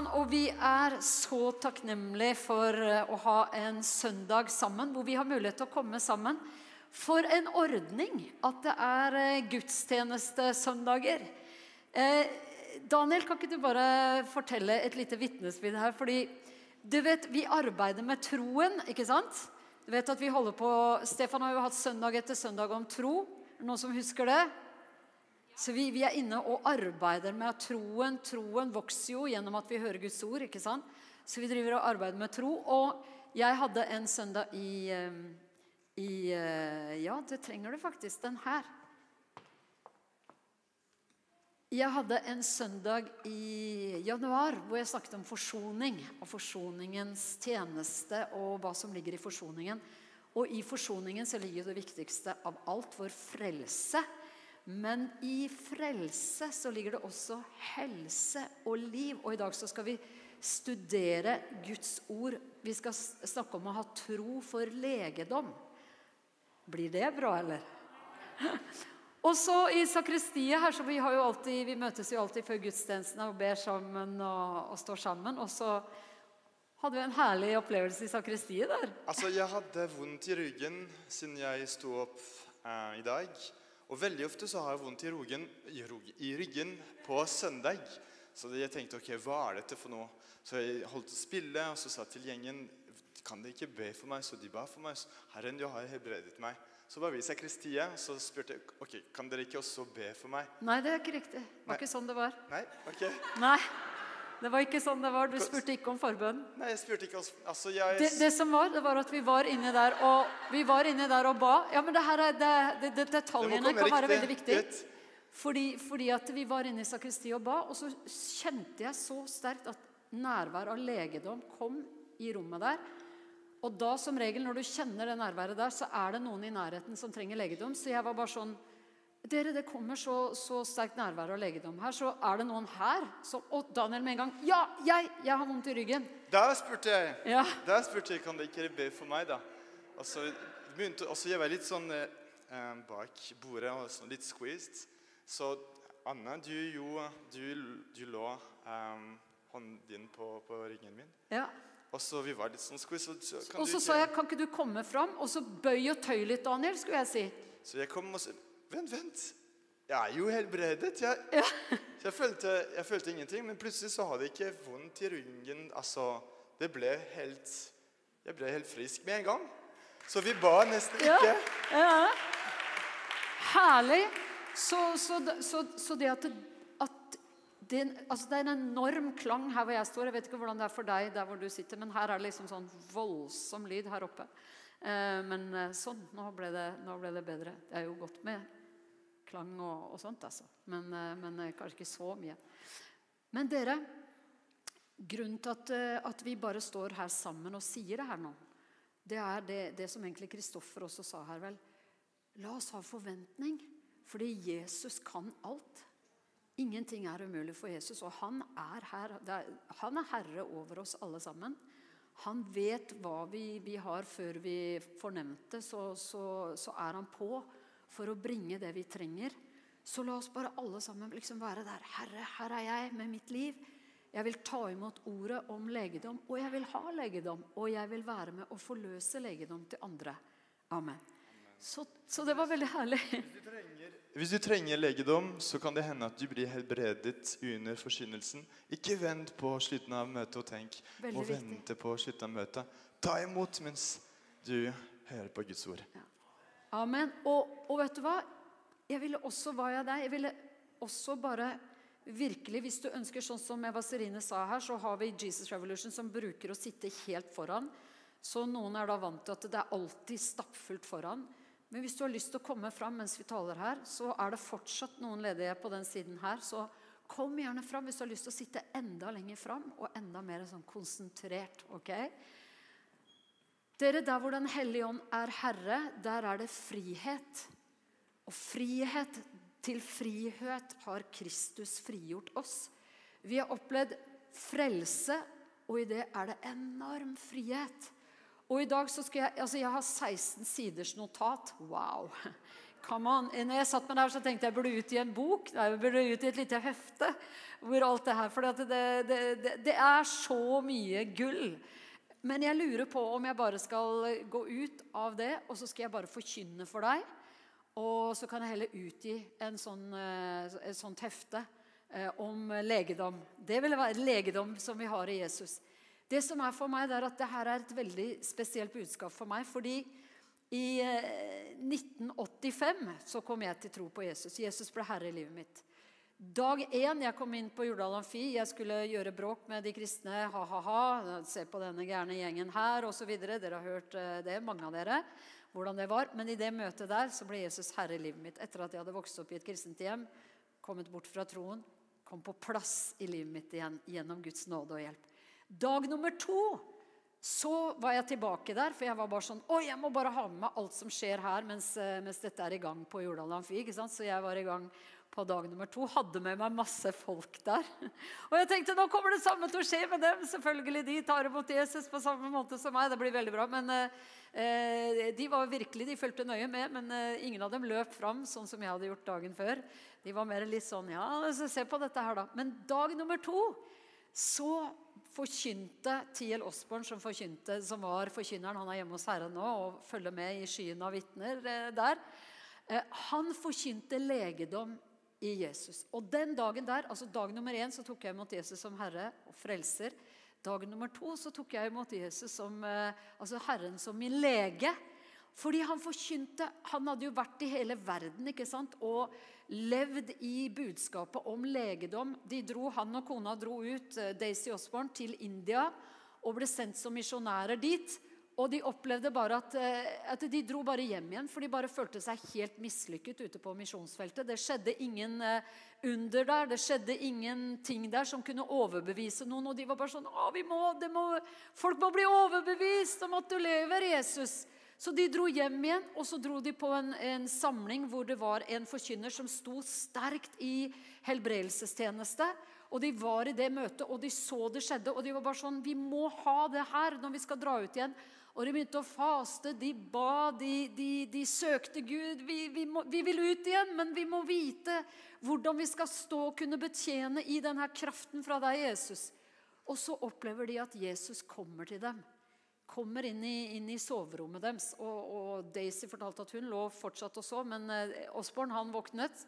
navn, og vi er så takknemlige for eh, å ha en søndag sammen, hvor vi har mulighet til å komme sammen. For en ordning at det er eh, gudstjenestesøndager. Eh, Daniel, kan ikke du bare fortelle et lite vitnesbyrd her? Fordi du vet, vi arbeider med troen, ikke sant? Du vet at vi holder på, Stefan har jo hatt søndag etter søndag om tro. Noen som husker det? Så vi, vi, er inne og arbeider med troen. Troen vokser jo gjennom at vi hører Guds ord. ikke sant? Så vi driver og arbeider med tro. Og jeg hadde en søndag i, i eh, Ja, det trenger du faktisk. Den her. Jeg hadde en søndag i januar hvor jeg snakket om forsoning. Og forsoningens tjeneste og hva som ligger i forsoningen. Og i forsoningen så ligger det viktigste av alt, vår frelse. Men i frelse så ligger det også helse og liv. Og i dag så skal vi studere Guds ord. Vi skal snakke om å ha tro for legedom. Blir det bra, eller? Og så i sakristiet her, så vi, alltid, vi møtes jo alltid før gudstjenestene og ber sammen og, og står sammen. Og så hadde vi en herlig opplevelse i sakristiet der. Altså, Jeg hadde vondt i ryggen siden jeg sto opp eh, i dag. Og veldig ofte så har jeg vondt i ryggen, i, ryggen på søndag. Så jeg tenkte ok, hva er dette for noe? Så jeg holdt å spille, og så sa til gjengen kan dere ikke be for meg? Så de ba for meg. Herren, du har helbredet meg. Så var vi i sakristiet, så spurte jeg ok, kan dere ikke også be for meg. Nei, det er ikke riktig. Det var Nei. ikke sånn det var. Nei, ok. Nei. Det var ikke sånn det var. Du spurte ikke om forbønn. Nei, jeg spurte ikke altså, jeg... det, det, som var, det var at vi var inne der og, vi var inne der og ba. Ja, men det her er, det, det, detaljene kan være veldig viktig. Fordi, fordi, at vi var inne i sakristiet og ba, og så kjente jeg så sterkt at nærvær av legedom kom i rommet der. Og da som regel når du kjenner det nærværet der, så er det noen i nærheten som trenger legedom. Så jeg var bare sånn dere, det kommer så, så sterkt nærvær av legedom her, så er det noen her som Og Daniel med en gang Ja, jeg! Jeg har vondt i ryggen. Der spurte jeg. Ja. Der spurte jeg, Kan dere ikke be for meg, da? Og så begynte Og så jeg var litt sånn eh, bak bordet og sånn, litt squeezed. Så Anna, du jo Du, du lå um, hånden din på, på ryggen min. Ja. Og så vi var litt sånn squeezed. Så, og så sa jeg, kan ikke du komme fram? Og så bøy og tøy litt, Daniel, skulle jeg si. Så jeg kom og Vent, vent. Jeg er jo helbredet. Jeg, ja. jeg, følte, jeg, følte, ingenting. Men plutselig så hadde jeg ikke vondt i ryggen. Altså, det ble helt Jeg ble helt frisk med en gang. Så vi ba nesten ikke. Ja. ja. Herlig. Så, så, så, så, det at, at det, altså det, er en enorm klang her hvor jeg står. Jeg vet ikke hvordan det er for deg der hvor du sitter, men her er det liksom sånn voldsom lyd her oppe. Eh, men eh, sånn. Nå ble, det, nå ble det bedre. Det er jo godt med klang og, og sånt, altså. Men, eh, men, eh, kanskje ikke så mye. Men dere, grunnen til at, eh, at, vi bare står her sammen og sier det her nå, det er det, det som egentlig Kristoffer også sa her, vel. La oss ha forventning, fordi Jesus kan alt. Ingenting er umulig for Jesus, og han er her. Er, han er herre over oss alle sammen. Han vet hva vi, vi har før vi fornemte, så, så, så er han på for å bringe det vi trenger. Så la oss bare alle sammen liksom være der. Herre, her er jeg med mitt liv. Jeg vil ta imot ordet om legedom, og jeg vil ha legedom. Og jeg vil være med å forløse legedom til andre. Amen. Så, så, det var veldig herlig. Hvis du, trenger, hvis du, trenger, legedom, så kan det hende at du blir helbredet under forsynelsen. Ikke vent på slutten av møtet og tenk veldig viktig. vente på slutten av møtet. Ta imot mens du hører på Guds ord. Ja. Amen. Og, og, vet du hva? Jeg ville også, var jeg deg, jeg ville også bare virkelig, Hvis du ønsker sånn som Eva Serine sa her, så har vi Jesus Revolution som bruker å sitte helt foran. Så noen er da vant til at det er alltid stappfullt foran. Men hvis du har lyst til å komme fram mens vi taler her, så er det fortsatt noen ledige på den siden her. Så kom gjerne fram hvis du har lyst til å sitte enda lenger fram og enda mer sånn konsentrert. ok? Dere, Der hvor Den hellige ånd er herre, der er det frihet. Og frihet til frihet har Kristus frigjort oss. Vi har opplevd frelse, og i det er det enorm frihet. Og i dag så skal jeg altså Jeg har 16 siders notat. Wow! Come on. Når jeg satt meg der, så tenkte jeg burde ut i en bok. Jeg burde ut i et lite hefte. hvor alt det her For det, det, det, det er så mye gull. Men jeg lurer på om jeg bare skal gå ut av det, og så skal jeg bare forkynne for deg. Og så kan jeg heller utgi en sånn, eh, et sånt hefte eh, om legedom. Det vil være legedom som vi har i Jesus. Det som er for meg, det er at dette er et veldig spesielt budskap for meg. fordi i 1985 eh, så kom jeg til tro på Jesus. Jesus ble herre i livet mitt. Dag én jeg kom inn på Jordal Amfi, jeg skulle gjøre bråk med de kristne. Ha-ha-ha, se på denne gærne gjengen her osv. Dere har hørt eh, det, mange av dere. hvordan det var. Men i det møtet der så ble Jesus herre i livet mitt. Etter at jeg hadde vokst opp i et kristent hjem, kommet bort fra troen, kom på plass i livet mitt igjen gjennom Guds nåde og hjelp. Dag nummer to så var jeg tilbake der, for jeg var bare sånn Å, jeg må bare ha med meg alt som skjer her mens, eh, mens dette er i gang på Jordal Amfi. Så jeg var i gang på dag nummer to. Hadde med meg masse folk der. Og jeg tenkte nå kommer det samme til å skje med dem. Selvfølgelig, De tar imot Jesus på samme måte som meg. Det blir veldig bra. Men eh, de var virkelig, de fulgte nøye med. Men eh, ingen av dem løp fram sånn som jeg hadde gjort dagen før. De var mer litt sånn Ja, se på dette her, da. Men dag nummer to så forkynte T.L. Osborne, som, som var forkynneren Han er hjemme hos Herren nå og følger med i skyen av vitner eh, der. Eh, han forkynte legedom i Jesus. Og den dagen der, altså Dag nummer én så tok jeg imot Jesus som herre og frelser. Dag nummer to så tok jeg imot Jesus som eh, altså Herren som min lege. Fordi han forkynte Han hadde jo vært i hele verden ikke sant? og levd i budskapet om legedom. De dro, Han og kona dro ut, eh, Daisy Osborne, til India og ble sendt som misjonærer dit. Og de opplevde bare at, eh, at, de dro bare hjem igjen, for de bare følte seg helt mislykket ute på misjonsfeltet. Det skjedde ingen eh, under der, det skjedde ingenting der som kunne overbevise noen. Og de var bare sånn Å, vi må, må, Folk må bli overbevist om at du lever, Jesus. Så de dro hjem igjen, og så dro de på en, en samling hvor det var en forkynner som sto sterkt i helbredelsestjeneste. Og de var i det møtet, og de så det skjedde. Og de var bare sånn Vi må ha det her når vi skal dra ut igjen. Og de begynte å faste, de ba, de, de, de søkte Gud. Vi, vi, må, vi, vil ut igjen, men vi må vite hvordan vi skal stå og kunne betjene i denne kraften fra deg, Jesus. Og så opplever de at Jesus kommer til dem. Kommer inn i, inn i soverommet deres. Og, og, Daisy fortalte at hun lå fortsatt og så, men Osborn Osborne han våknet.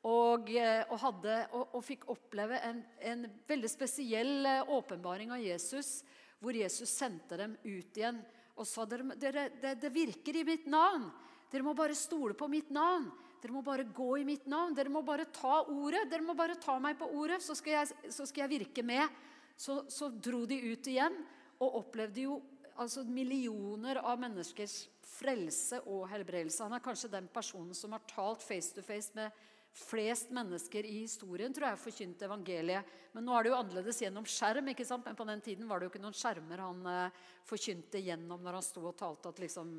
Og, eh, og, hadde, og, fikk oppleve en, en veldig spesiell eh, åpenbaring av Jesus, hvor Jesus sendte dem ut igjen og sa dere, dere, det, det virker i mitt navn. Dere må bare stole på mitt navn. Dere må bare gå i mitt navn. Dere må bare ta ordet. Dere må bare ta meg på ordet, så skal jeg, så skal jeg virke med. Så, så, dro de ut igjen og opplevde jo altså millioner av menneskers frelse og helbredelse. Han er kanskje den personen som har talt face to face med flest mennesker i historien tror jeg forkynte evangeliet. Men nå er det jo annerledes gjennom skjerm. ikke sant? Men på den tiden var det jo ikke noen skjermer han eh, forkynte gjennom når han sto og talte at liksom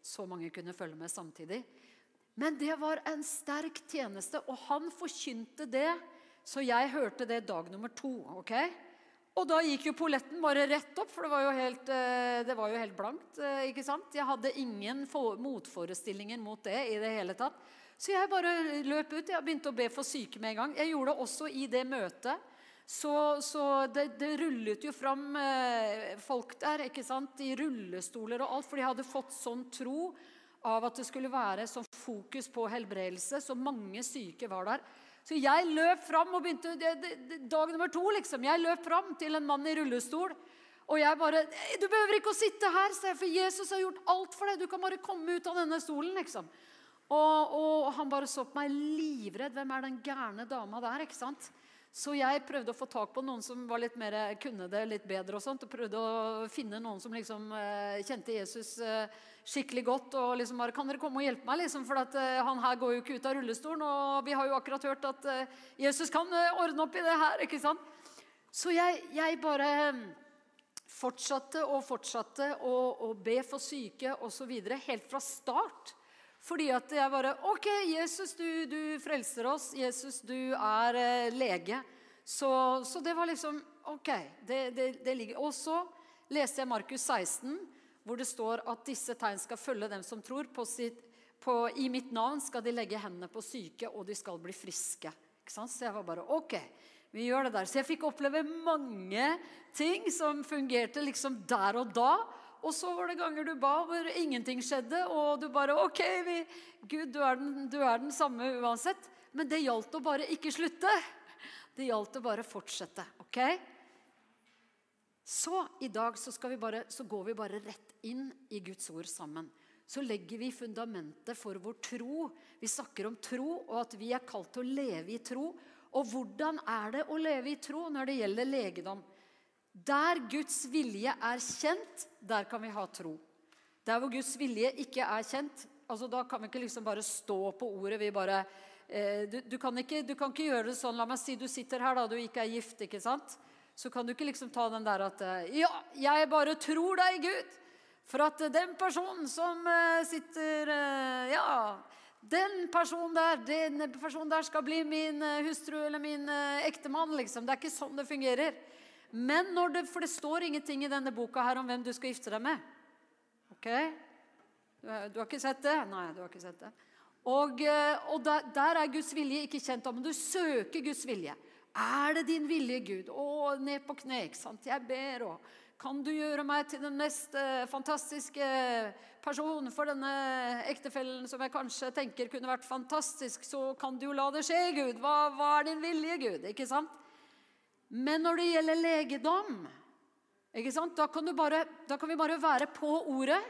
så mange kunne følge med samtidig. Men det var en sterk tjeneste, og han forkynte det. Så jeg hørte det dag nummer to. ok? Og da gikk jo polletten bare rett opp, for det var jo helt, eh, det var jo helt blankt. Eh, ikke sant? Jeg hadde ingen motforestillinger mot det i det hele tatt. Så jeg bare løp ut. Jeg begynte å be for syke med en gang. Jeg gjorde det også i det møtet. Så, så det, det, rullet jo fram eh, folk der ikke sant? i rullestoler og alt, for de hadde fått sånn tro av at det skulle være sånn fokus på helbredelse. Så mange syke var der. Så jeg løp fram og begynte Dag nummer to, liksom. Jeg løp fram til en mann i rullestol. Og jeg bare 'Du behøver ikke å sitte her, for Jesus har gjort alt for deg. Du kan bare komme ut av denne stolen.' liksom. Og, og, han bare så på meg livredd. Hvem er den gærne dama der? ikke sant? Så jeg prøvde å få tak på noen som var litt mer, kunne det litt bedre. og sånt, og Prøvde å finne noen som liksom eh, kjente Jesus eh, skikkelig godt. og liksom bare, 'Kan dere komme og hjelpe meg?' liksom, For at, eh, han her går jo ikke ut av rullestolen. Og vi har jo akkurat hørt at eh, Jesus kan eh, ordne opp i det her. ikke sant? Så jeg, jeg bare fortsatte og fortsatte å, å be for syke osv. helt fra start. Fordi at jeg bare OK, Jesus, du, du frelser oss. Jesus, du er eh, lege. Så, så, det var liksom OK. Det, det, det ligger. Og så leste jeg Markus 16, hvor det står at disse tegn skal følge dem som tror. På sitt, på, I mitt navn skal de legge hendene på syke, og de skal bli friske. Så jeg var bare OK. Vi gjør det der. Så jeg fikk oppleve mange ting som fungerte liksom der og da. Og så var det ganger du ba hvor ingenting skjedde, og du bare OK, vi, Gud, du er, den, du er den samme uansett. Men det gjaldt å bare ikke slutte. Det gjaldt å bare fortsette. ok? Så i dag så, vi bare, så, går vi bare rett inn i Guds ord sammen. Så legger vi fundamentet for vår tro. Vi snakker om tro, og at vi er kalt til å leve i tro. Og hvordan er det å leve i tro når det gjelder legedom? Der Guds vilje er kjent, der kan vi ha tro. Der hvor Guds vilje ikke er kjent, altså da kan vi ikke liksom bare stå på ordet. vi bare... Eh, du, du, kan ikke, du, kan ikke, gjøre det sånn La meg si du sitter her da du ikke er gift. ikke sant? så kan du ikke liksom ta den der at eh, Ja, jeg bare tror deg, Gud, for at den personen som eh, sitter Ja, den personen der, den personen der skal bli min hustru eller min ektemann, liksom. Det er ikke sånn det fungerer. Men når det, For det står ingenting i denne boka her om hvem du skal gifte deg med. Ok? Du, du har ikke sett det? Nei, du har ikke sett det. Og, og der, der, er Guds vilje ikke kjent men du søker Guds vilje. Er det din vilje, Gud? Å, ned på kne, ikke sant? Jeg ber, og kan du gjøre meg til den neste fantastiske personen for denne ektefellen som jeg kanskje tenker kunne vært fantastisk, så kan du jo la det skje, Gud. Hva, hva er din vilje, Gud? Ikke sant? Men når det gjelder legedom? Da, kan bare, da kan vi bare være på ordet.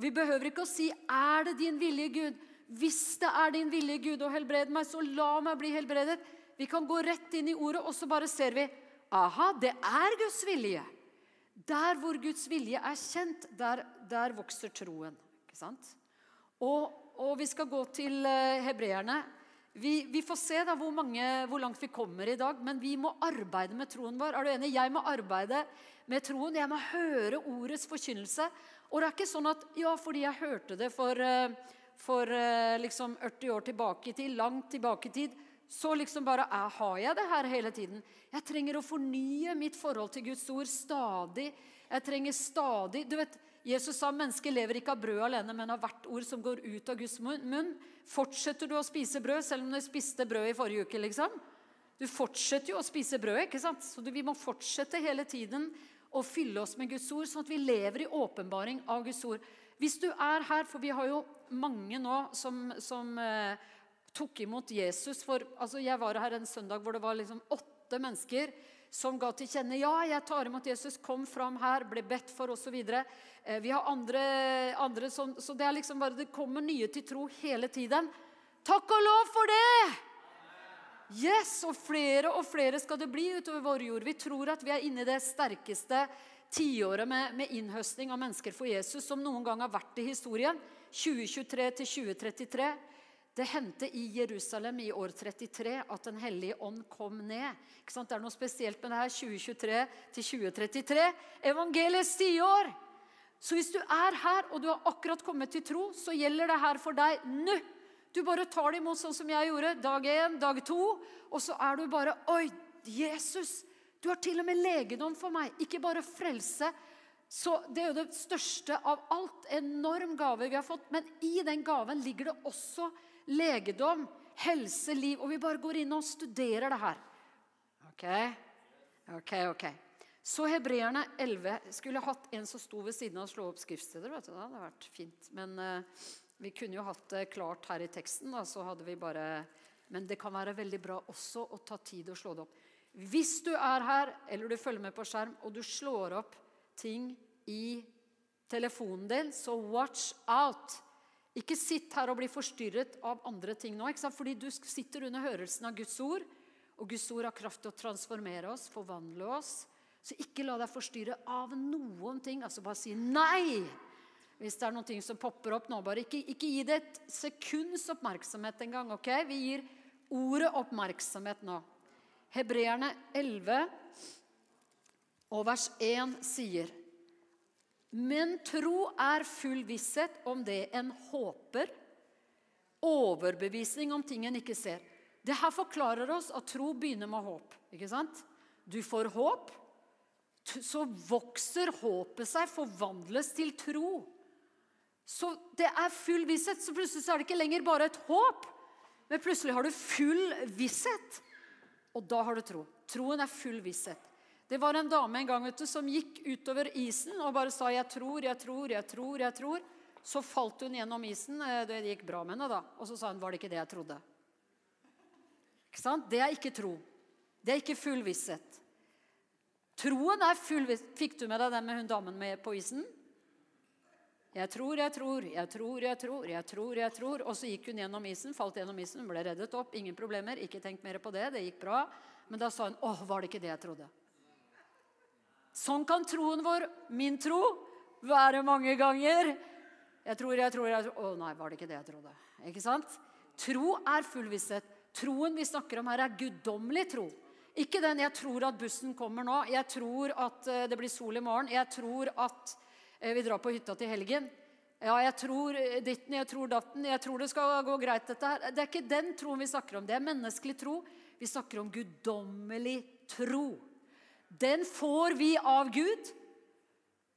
Vi behøver ikke å si 'Er det din vilje, Gud?' Hvis det er din vilje, Gud, å helbrede meg, så la meg bli helbredet. Vi kan gå rett inn i ordet, og så bare ser vi aha, det er Guds vilje. Der hvor Guds vilje er kjent, der, der vokser troen. Ikke sant? Og, og, vi skal gå til uh, hebreerne. Vi, vi, får se da hvor, mange, hvor, langt vi kommer i dag, men vi må arbeide med troen vår. Er du enig? Jeg må arbeide med troen. Jeg må høre ordets forkynnelse. Og det er ikke sånn at ja, fordi jeg hørte det for, uh, for uh, liksom 80 år tilbake i tid, langt tilbake i tid, så liksom bare er, har jeg det her hele tiden. Jeg trenger å fornye mitt forhold til Guds ord stadig. Jeg trenger stadig du vet, Jesus sa mennesket lever ikke av brød alene, men av hvert ord som går ut av Guds munn. Fortsetter du å spise brød, selv om du spiste brød i forrige uke? liksom? Du fortsetter jo å spise brød, ikke sant? Så vi må fortsette hele tiden å fylle oss med Guds ord, sånn at vi lever i åpenbaring av Guds ord. Hvis du er her, for vi har jo mange nå som, som eh, tok imot Jesus for altså Jeg var her en søndag hvor det var liksom åtte mennesker som ga til kjenne ja, jeg tar imot Jesus, kom fram her, ble bedt for osv. Eh, vi har andre, andre som, så det er liksom bare, det kommer nye til tro hele tiden. Takk og lov for det! Yes, Og flere og flere skal det bli utover vår jord. Vi tror at vi er inne i det sterkeste tiåret med, med innhøstning av mennesker for Jesus som noen gang har vært i historien. 2023 til 2033. Det hendte i Jerusalem i år 33 at Den hellige ånd kom ned. Det er noe spesielt med det her 2023 til 2033. Evangeliets tiår! Så hvis du er her og du har akkurat kommet til tro, så gjelder det her for deg nå. Du bare tar det imot sånn som jeg gjorde. Dag én, dag to. Og så er du bare Oi, Jesus! Du har til og med legedom for meg. Ikke bare frelse. Så Det er jo det største av alt. Enorm gave vi har fått. Men i den gaven ligger det også legedom, helse, liv. Og vi bare går inn og studerer det her. Ok, ok, ok. Så hebreerne 11 skulle hatt en som sto ved siden av og slå opp skriftsteder. vet du, Det hadde vært fint. Men uh, vi kunne jo hatt det klart her i teksten. Da, så hadde vi bare... Men det kan være veldig bra også å ta tid og slå det opp. Hvis du er her, eller du følger med på skjerm, og du slår opp ting i telefonen din, så watch out. Ikke sitt her og bli forstyrret av andre ting nå. ikke sant? Fordi du sitter under hørelsen av Guds ord. Og Guds ord har kraft til å transformere oss, forvandle oss. Så ikke la deg forstyrre av noen ting. Altså bare si nei hvis det er noen ting som popper opp nå. Bare ikke, ikke gi det et sekunds oppmerksomhet engang. ok? Vi gir ordet oppmerksomhet nå. Hebreerne 11 og vers 1 sier men tro er full visshet om det en håper. Overbevisning om ting en ikke ser. Det her forklarer oss at tro begynner med håp. ikke sant? Du får håp, så vokser håpet seg, forvandles til tro. Så det er full visshet. Så plutselig er det ikke lenger bare et håp, men plutselig har du full visshet. Og da har du tro. Troen er full visshet. Det var en dame en gang vet du, som gikk utover isen og bare sa 'jeg tror, jeg tror, jeg tror'. jeg tror. Så falt hun gjennom isen. Eh, det gikk bra med henne, da. Og så sa hun 'var det ikke det jeg trodde'? Ikke sant? Det er ikke tro. Det er ikke full visshet. Troen er full. Fikk du med deg den med hun damen med på isen? Jeg tror, jeg tror, jeg tror, jeg tror, jeg tror, jeg tror. Og så gikk hun gjennom isen, falt gjennom isen, hun ble reddet opp. Ingen problemer, ikke tenk mer på det. Det gikk bra. Men da sa hun 'Å, var det ikke det jeg trodde'? Sånn kan troen vår, min tro, være mange ganger. Jeg tror, jeg tror, jeg tror Å nei, var det ikke det jeg trodde? Ikke sant? Tro er full visshet. Troen vi snakker om her, er guddommelig tro. Ikke den 'jeg tror at bussen kommer nå', 'jeg tror at eh, det blir sol i morgen', 'jeg tror at eh, vi drar på hytta til helgen'. Ja, jeg tror ditten, jeg tror datten, jeg tror det skal gå greit, dette her. Det er ikke den troen vi snakker om. Det er menneskelig tro. Vi snakker om guddommelig tro. Den får vi av Gud.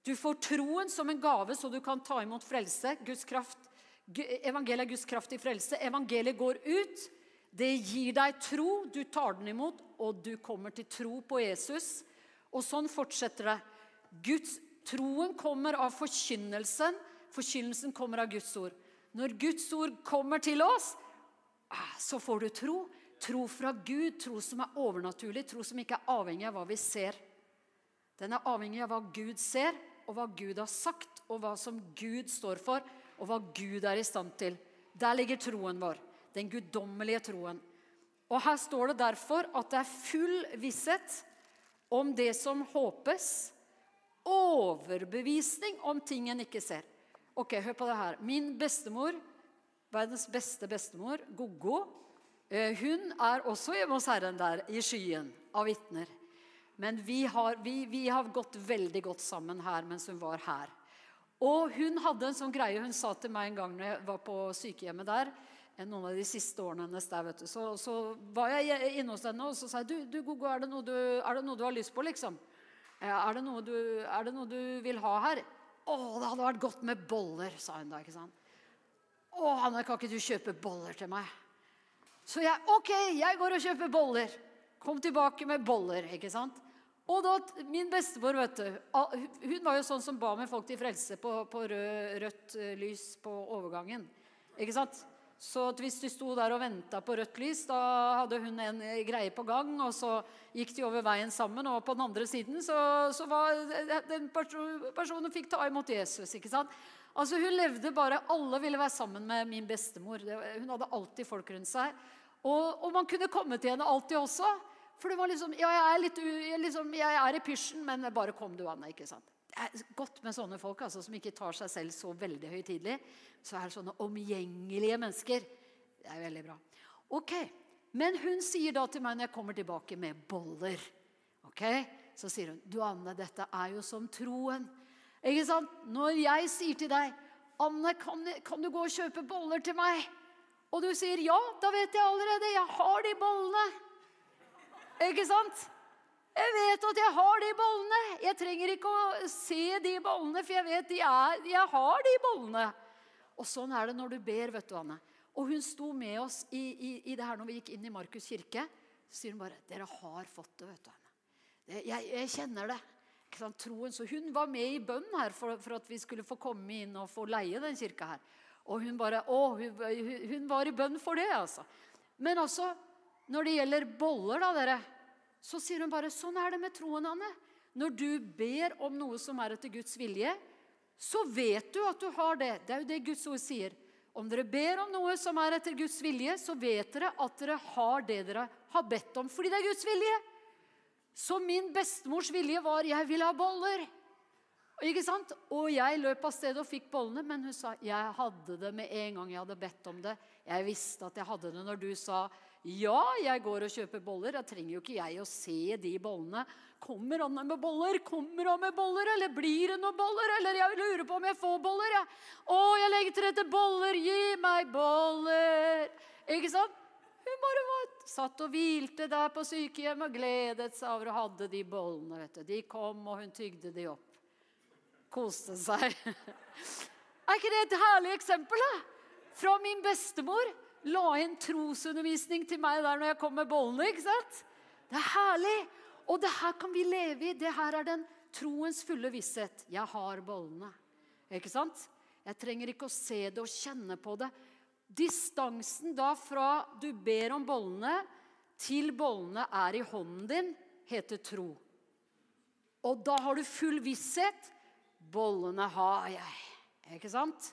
Du får troen som en gave, så du kan ta imot frelse. Guds kraft. Evangeliet er Guds kraft i frelse. Evangeliet går ut. Det gir deg tro. Du tar den imot, og du kommer til tro på Jesus. Og sånn fortsetter det. Guds Troen kommer av forkynnelsen. Forkynnelsen kommer av Guds ord. Når Guds ord kommer til oss, ah, så får du tro. Tro fra Gud, tro som er overnaturlig, tro som ikke er avhengig av hva vi ser. Den er avhengig av hva Gud ser, og hva Gud har sagt, og hva som Gud står for, og hva Gud er i stand til. Der ligger troen vår. Den guddommelige troen. Og Her står det derfor at det er full visshet om det som håpes. Overbevisning om ting en ikke ser. Ok, Hør på det her. Min bestemor, verdens beste bestemor, Goggo, Eh, hun er også hjemme hos Herren der i skyen av vitner. Men vi har, vi, vi har, gått veldig godt sammen her mens hun var her. Og hun hadde en sånn greie hun sa til meg en gang når jeg var på sykehjemmet der. Noen av de siste årene hennes der, vet du. Så, så var jeg inne hos henne og så sa jeg, du, du Gogo, er det, du, er det noe du har lyst på, liksom? Er det noe du, det noe du vil ha her? Å, det hadde vært godt med boller, sa hun da. ikke sant? Å, Hanne, kan ikke du kjøpe boller til meg? Så jeg OK, jeg går og kjøper boller. Kom tilbake med boller. ikke sant? Og da, Min bestemor vet du, hun var jo sånn som ba med folk til frelse på, på rød, rødt eh, lys på overgangen. Ikke sant? Så hvis de sto der og venta på rødt lys, da hadde hun en greie på gang. Og så gikk de over veien sammen, og på den andre siden så, så var den personen fikk ta imot Jesus. ikke sant? Altså Hun levde bare Alle ville være sammen med min bestemor. Hun hadde alltid folk rundt seg. Og, og, man kunne komme til henne alltid også. For det var liksom Ja, jeg er, litt, liksom, jeg er i pysjen, men bare kom du, Anne. ikke sant? Er godt med sånne folk altså, som ikke tar seg selv så veldig høytidelig. Så er det sånne omgjengelige mennesker. Det er veldig bra. Ok, Men hun sier da til meg når jeg kommer tilbake med boller Ok, Så sier hun du Anne, dette er jo som troen. Ikke sant? Når jeg sier til deg Anne, kan, kan du gå og kjøpe boller til meg? Og du sier ja, da vet jeg allerede. Jeg har de bollene. Ikke sant? Jeg vet at jeg har de bollene. Jeg trenger ikke å se de bollene, for jeg vet de er, jeg har de bollene. Og sånn er det når du ber, vet du, Anne. Og hun sto med oss i, i, i det her når vi gikk inn i Markus kirke. Så sier hun bare 'Dere har fått det', vet du, Anne. Det, jeg, jeg, kjenner det. Troen. Så hun var med i bønn her for, for, at vi skulle få komme inn og få leie den kirka her. Og hun bare Å, hun, hun var i bønn for det, altså. Men altså, når det gjelder boller, da, dere, så sier hun bare Sånn er det med troen, Anne. Når du ber om noe som er etter Guds vilje, så vet du at du har det. Det er jo det Guds ord sier. Om dere ber om noe som er etter Guds vilje, så vet dere at dere har det dere har bedt om, fordi det er Guds vilje. Så min bestemors vilje var 'jeg vil ha boller'. Ikke sant? Og jeg løp av sted og fikk bollene, men hun sa jeg hadde det med en gang jeg hadde bedt om det. Jeg visste at jeg hadde det når du sa ja, jeg går og kjøper boller. Da trenger jo ikke jeg å se de bollene. Kommer han med boller? Kommer han med boller? Eller blir det noen boller? Eller jeg lurer på om jeg får boller. Ja. Å, jeg legger til rette boller! Gi meg boller! Ikke sant? Hun bare var, satt og hvilte der på sykehjemmet og gledet seg over å hadde de bollene. vet du. De kom, og hun tygde de opp koste seg. Er ikke det et herlig eksempel? da? Fra min bestemor la inn trosundervisning til meg der når jeg kom med bollene. ikke sant? Det er herlig! Og det her kan vi leve i. Det her er den troens fulle visshet. Jeg har bollene. Ikke sant? Jeg trenger ikke å se det og kjenne på det. Distansen da fra du ber om bollene, til bollene er i hånden din, heter tro. Og da har du full visshet. Bollene har jeg. Ikke sant?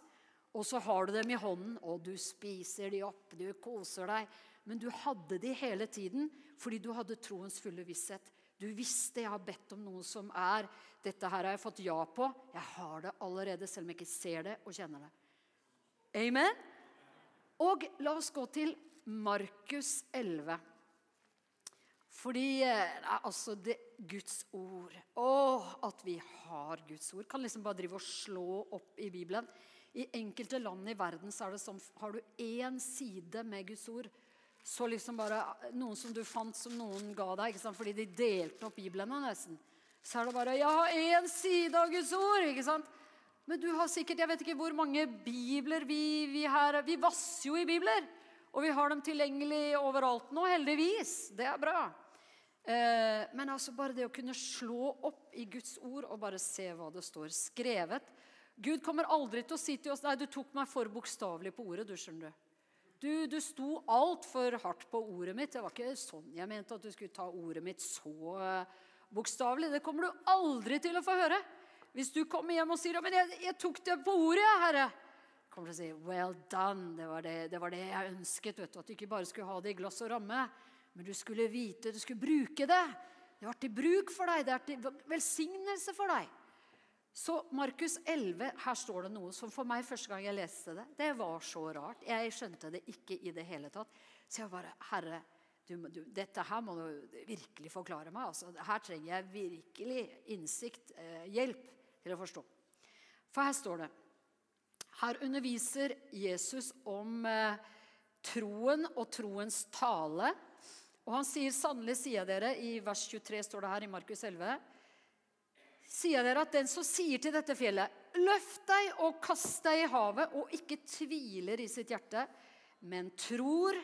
Og så har du dem i hånden, og du spiser de opp, du koser deg. Men du hadde de hele tiden fordi du hadde troens fulle visshet. Du visste jeg har bedt om noe som er Dette her har jeg fått ja på. Jeg har det allerede, selv om jeg ikke ser det og kjenner det. Amen? Og la oss gå til Markus 11. Fordi eh, altså det, Guds ord Å, at vi har Guds ord. Kan liksom bare drive og slå opp i Bibelen. I enkelte land i verden så er det sånn Har du én side med Guds ord, så liksom bare Noen som du fant som noen ga deg, fordi de delte opp Bibelen nesten. Så er det bare 'Jeg har én side av Guds ord'. ikke sant? Men du har sikkert Jeg vet ikke hvor mange bibler vi, vi her Vi vasser jo i bibler. Og vi har dem tilgjengelig overalt nå, heldigvis. Det er bra. Eh, men altså bare det å kunne slå opp i Guds ord og bare se hva det står skrevet Gud kommer aldri til å si til oss Nei, du tok meg for bokstavelig på ordet. Du skjønner du. Du, du sto altfor hardt på ordet mitt. Det var ikke sånn jeg mente at du skulle ta ordet mitt så uh, bokstavelig. Det kommer du aldri til å få høre. Hvis du kommer hjem og sier men jeg, jeg tok det på ordet, herre. kommer til å si well done. Det var det, det var det, jeg ønsket. vet du, At du ikke bare skulle ha det i glass og ramme, men du skulle vite, du skulle bruke det. Det var til bruk for deg. Det er til velsignelse for deg. Så Markus 11, her står det noe som for meg første gang jeg leste det, det var så rart. Jeg skjønte det ikke i det hele tatt. Så jeg bare Herre, du, du, dette her må du virkelig forklare meg. Altså, her trenger jeg virkelig innsikt, eh, hjelp til å forstå. For her står det Her underviser Jesus om eh, troen og troens tale. Og han sier sannelig, sier dere, i vers 23 står det her i Markus 11 sier dere at den som sier til dette fjellet, løft deg og kast deg i havet, og ikke tviler i sitt hjerte, men tror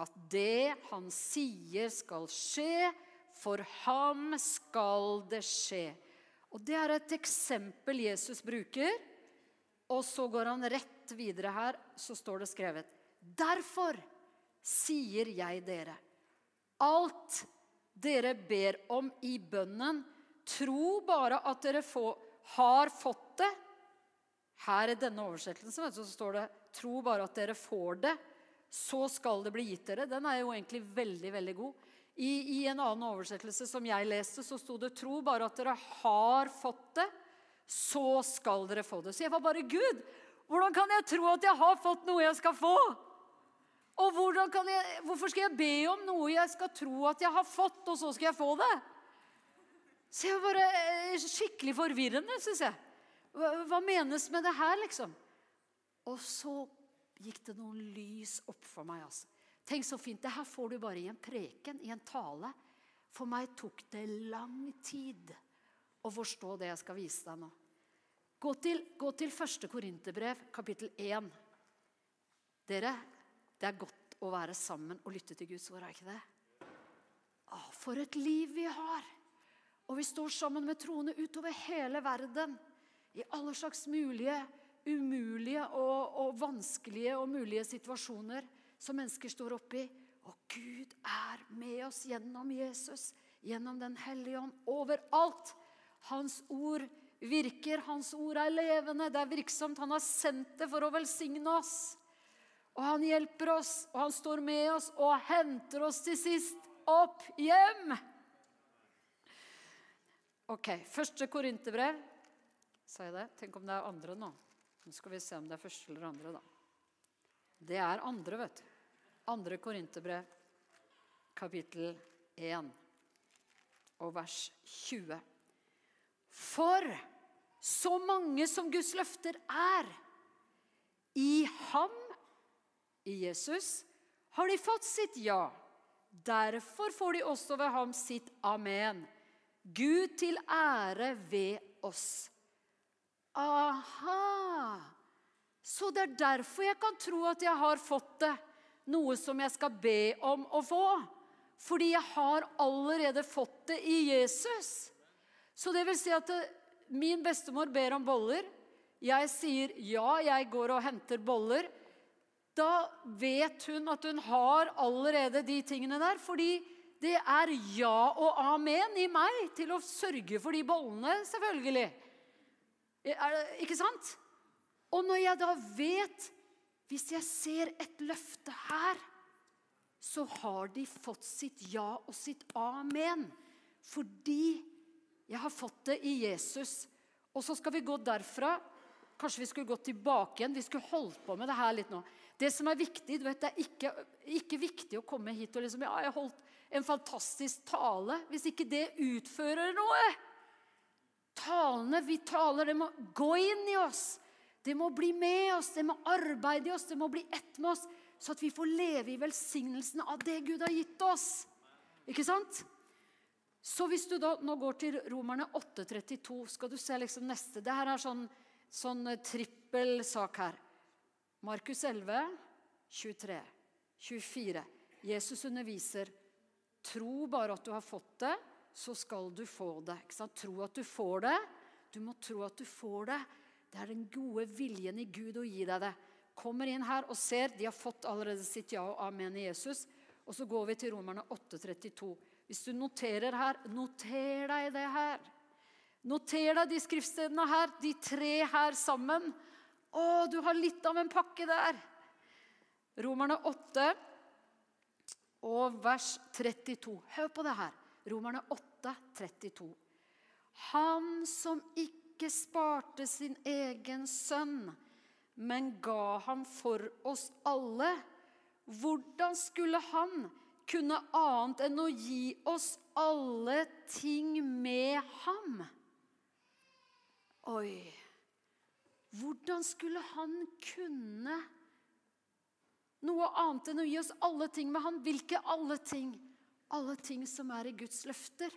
at det han sier skal skje, for ham skal det skje. Og Det er et eksempel Jesus bruker. Og så går han rett videre her, så står det skrevet. Derfor sier jeg dere, alt dere ber om i bønnen, Tro bare at dere får, har fått det. Her i denne oversettelsen så står det 'tro bare at dere får det', så skal det bli gitt dere. Den er jo egentlig veldig veldig god. I, I, en annen oversettelse som jeg leste, så sto det 'tro bare at dere har fått det', så skal dere få det. Så jeg var bare Gud, hvordan kan jeg tro at jeg har fått noe jeg skal få? Og jeg, hvorfor skal jeg be om noe jeg skal tro at jeg har fått, og så skal jeg få det? Så jeg var eh, skikkelig forvirrende, syns jeg. Hva, hva, menes med det her, liksom? Og så gikk det noen lys opp for meg. altså. Tenk så fint. Det her får du bare i en preken, i en tale. For meg tok det lang tid å forstå det jeg skal vise deg nå. Gå til, gå til første Korinterbrev, kapittel 1. Dere, det er godt å være sammen og lytte til Guds ord, er ikke det? Å, for et liv vi har! Og vi står sammen med troende utover hele verden. I alle slags mulige, umulige og, og vanskelige og mulige situasjoner som mennesker står oppi. Og Gud er med oss gjennom Jesus, gjennom Den hellige ånd, overalt. Hans ord virker, hans ord er levende, det er virksomt. Han har sendt det for å velsigne oss. Og han hjelper oss, og han står med oss og henter oss til sist opp hjem. Ok, Første korinterbrev. Sa jeg det? Tenk om det er andre nå. Nå skal vi se om det er første eller andre, da. Det er andre, vet du. Andre korinterbrev, kapittel 1 og vers 20. For så mange som Guds løfter er, i ham, i Jesus, har de fått sitt ja. Derfor får de også ved ham sitt amen. Gud til ære ved oss. Aha! Så det er derfor jeg kan tro at jeg har fått det. Noe som jeg skal be om å få. Fordi jeg har allerede fått det i Jesus. Så det vil si at min bestemor ber om boller. Jeg sier ja, jeg går og henter boller. Da vet hun at hun har allerede de tingene der. Fordi det er ja og amen i meg til å sørge for de bollene, selvfølgelig. Ikke sant? Og når jeg da vet Hvis jeg ser et løfte her, så har de fått sitt ja og sitt amen. Fordi jeg har fått det i Jesus. Og så skal vi gå derfra. Kanskje vi skulle gått tilbake igjen. Vi skulle holdt på med det her litt nå. Det som er viktig, du vet, Det er ikke, ikke viktig å komme hit og liksom Ja, jeg holdt en fantastisk tale. Hvis ikke det utfører noe. Talene vi taler, det må gå inn i oss. Det må bli med oss, det må arbeide i oss, det må bli ett med oss. Så at vi får leve i velsignelsen av det Gud har gitt oss. Ikke sant? Så hvis du da nå går til Romerne 8,32, skal du se liksom neste Det her er sånn, sånn trippel sak her. Markus 11, 23, 24. Jesus underviser. Tro bare at du har fått det, så skal du få det. Tro at du får det. Du må tro at du får det. Det er den gode viljen i Gud å gi deg det. Kommer inn her og ser de har fått allerede sitt ja og amen i Jesus. Og så går vi til Romerne 8,32. Hvis du noterer her, noter deg det her. Noter deg de skriftstedene her, de tre her sammen. Å, du har litt av en pakke der. Romerne 8 og vers 32. Hør på det her. Romerne 8, 32. Han som ikke sparte sin egen sønn, men ga ham for oss alle, hvordan skulle han kunne annet enn å gi oss alle ting med ham? Oi Hvordan skulle han kunne noe annet enn å gi oss alle ting med han, Hvilke alle ting? Alle ting som er i Guds løfter.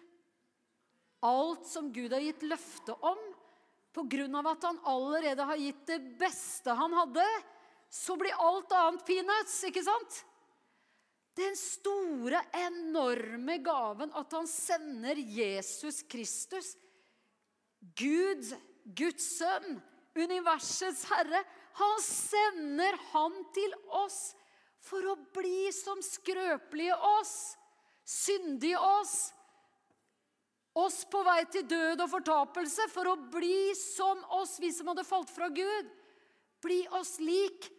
Alt som Gud har gitt løfte om, pga. at han allerede har gitt det beste han hadde, så blir alt annet peanuts, ikke sant? Den store, enorme gaven at han sender Jesus Kristus, Gud, Guds sønn, universets herre, han sender han til oss for å bli som skrøpelige oss, syndige oss, oss på vei til død og fortapelse for å bli som oss, vi som hadde falt fra Gud. Bli oss lik.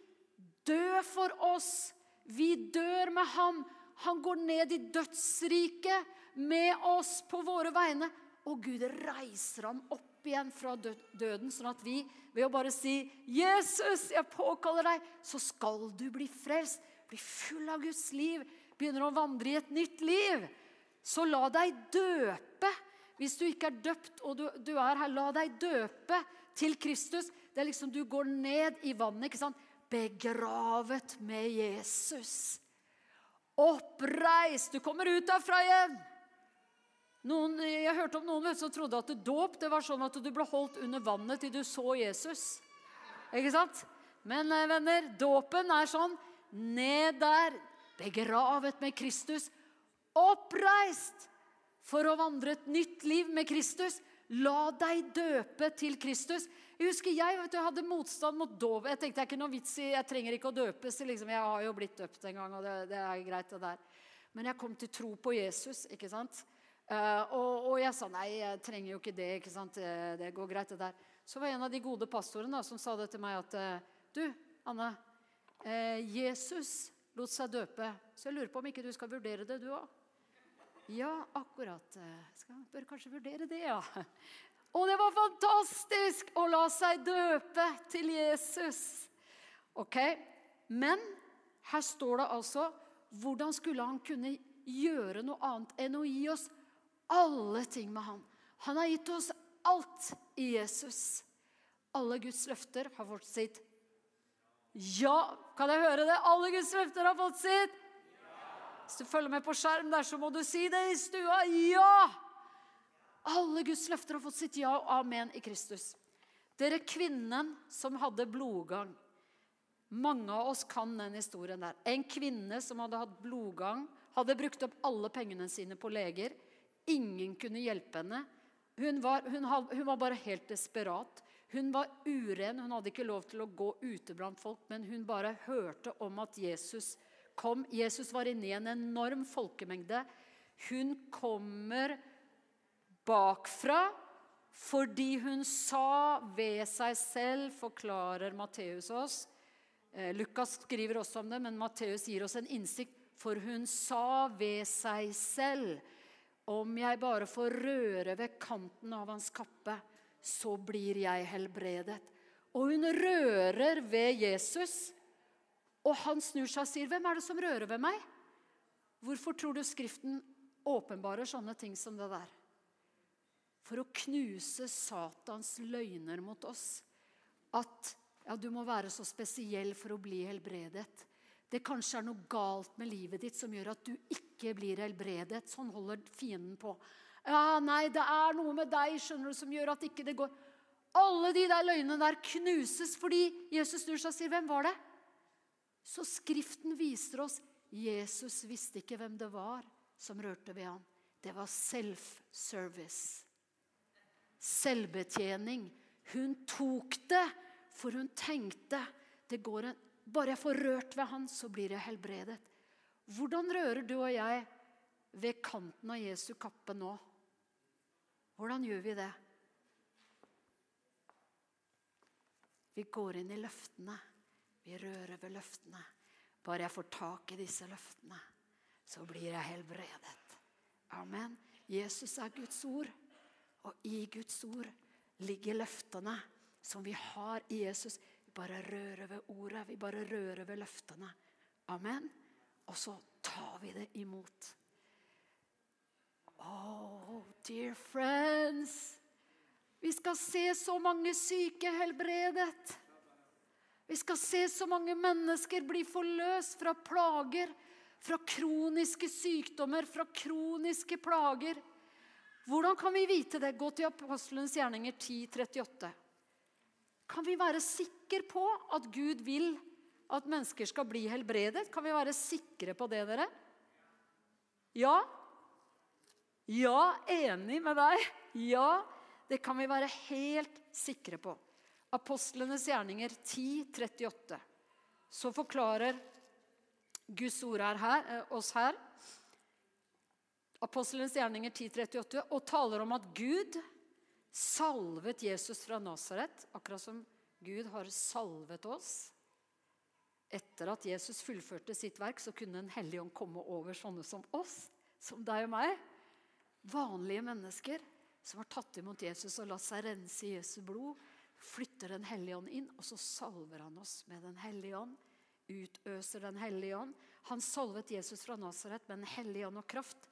Dø for oss. Vi dør med ham. Han går ned i dødsriket med oss på våre vegne. Og Gud reiser ham opp igjen fra døden, sånn at vi ved å bare si 'Jesus, jeg påkaller deg', så skal du bli frelst. Bli full av Guds liv. Begynner å vandre i et nytt liv. Så la deg døpe hvis du ikke er døpt og du, du, er her, la deg døpe til Kristus. Det er liksom du går ned i vannet. ikke sant? Begravet med Jesus. Oppreist. Du kommer ut derfra igjen. Noen, jeg hørte om noen som trodde at dåp det var sånn at du ble holdt under vannet til du så Jesus. Ikke sant? Men eh, venner, dåpen er sånn ned der, begravet med Kristus, oppreist for å vandre et nytt liv med Kristus. La deg døpe til Kristus. Jeg husker jeg, vet du, jeg hadde motstand mot dåp. Jeg tenkte jeg ikke noe vits i, jeg trenger ikke å døpes. Liksom. Jeg har jo blitt døpt en gang, og det, det, er greit. det der. Men jeg kom til tro på Jesus. ikke sant? Uh, og, og, jeg sa nei, jeg trenger jo ikke det. ikke sant? Det, det går greit, det der. Så var en av de gode pastorene som sa det til meg at uh, Du, Anne. Uh, Jesus lot seg døpe. Så jeg lurer på om ikke du skal vurdere det, du òg. Ja, akkurat. Skal, bør kanskje vurdere det, ja. Og det var fantastisk å la seg døpe til Jesus. Ok, Men her står det altså Hvordan skulle han kunne gjøre noe annet enn å gi oss alle ting med han? Han har gitt oss alt i Jesus. Alle Guds løfter har fått sitt ja. Kan jeg høre det? Alle Guds løfter har fått sitt hvis du følger med på skjerm der, så må du si det i stua. Ja! Alle Guds løfter har fått sitt ja og amen i Kristus. Dere kvinnen som hadde blodgang. Mange av oss kan den historien der. En kvinne som hadde hatt blodgang, hadde brukt opp alle pengene sine på leger. Ingen kunne hjelpe henne. Hun var, hun, hun var, bare helt desperat. Hun var uren, hun hadde ikke lov til å gå ute blant folk, men hun bare hørte om at Jesus kom. Jesus var inne i en enorm folkemengde. Hun kommer bakfra fordi hun sa ved seg selv, forklarer Matteus oss. Eh, Lukas skriver også om det, men Matteus gir oss en innsikt. For hun sa ved seg selv om jeg bare får røre ved kanten av hans kappe, så blir jeg helbredet. Og hun rører ved Jesus, og han snur seg og sier, 'Hvem er det som rører ved meg?' Hvorfor tror du Skriften åpenbarer sånne ting som det der? For å knuse Satans løgner mot oss. At ja, du må være så spesiell for å bli helbredet det kanskje er noe galt med livet ditt som gjør at du ikke blir helbredet. Sånn holder fienden på. Ja, nei, det er noe med deg skjønner du, som gjør at ikke det går. Alle de der løgnene der knuses fordi Jesus snur seg og sier, 'Hvem var det?' Så Skriften viser oss Jesus visste ikke hvem det var som rørte ved ham. Det var self-service. Selvbetjening. Hun tok det, for hun tenkte det går en bare jeg får rørt ved han, så blir jeg helbredet. Hvordan rører du og jeg ved kanten av Jesu kappe nå? Hvordan gjør vi det? Vi går inn i løftene. Vi rører ved løftene. Bare jeg får tak i disse løftene, så blir jeg helbredet. Amen. Jesus er Guds ord, og i Guds ord ligger løftene som vi har i Jesus bare rører ved ordet, vi bare rører ved løftene. Amen. Og så tar vi det imot. Oh, dear friends. Vi skal se så mange syke helbredet. Vi skal se så mange mennesker bli forløst fra plager, fra kroniske sykdommer, fra kroniske plager. Hvordan kan vi vite det? Gå til Apostelens gjerninger 10, 38. Kan vi være sikre på at Gud vil at mennesker skal bli helbredet? Kan vi være sikre på det, dere? Ja? Ja, enig med deg. Ja, det kan vi være helt sikre på. Apostlenes gjerninger 10, 38. Så forklarer Guds ord her, eh, oss her. Apostlenes gjerninger 10, 38, og taler om at Gud salvet Jesus fra Nasaret, akkurat som Gud har salvet oss. Etter at Jesus fullførte sitt verk, så kunne Den hellige ånd komme over sånne som oss, som deg og meg. Vanlige mennesker som har tatt imot Jesus og latt seg rense i Jesu blod. Flytter Den hellige ånd inn, og så salver han oss med Den hellige ånd. Utøser Den hellige ånd. Han salvet Jesus fra Nasaret med Den hellige ånd og kraft.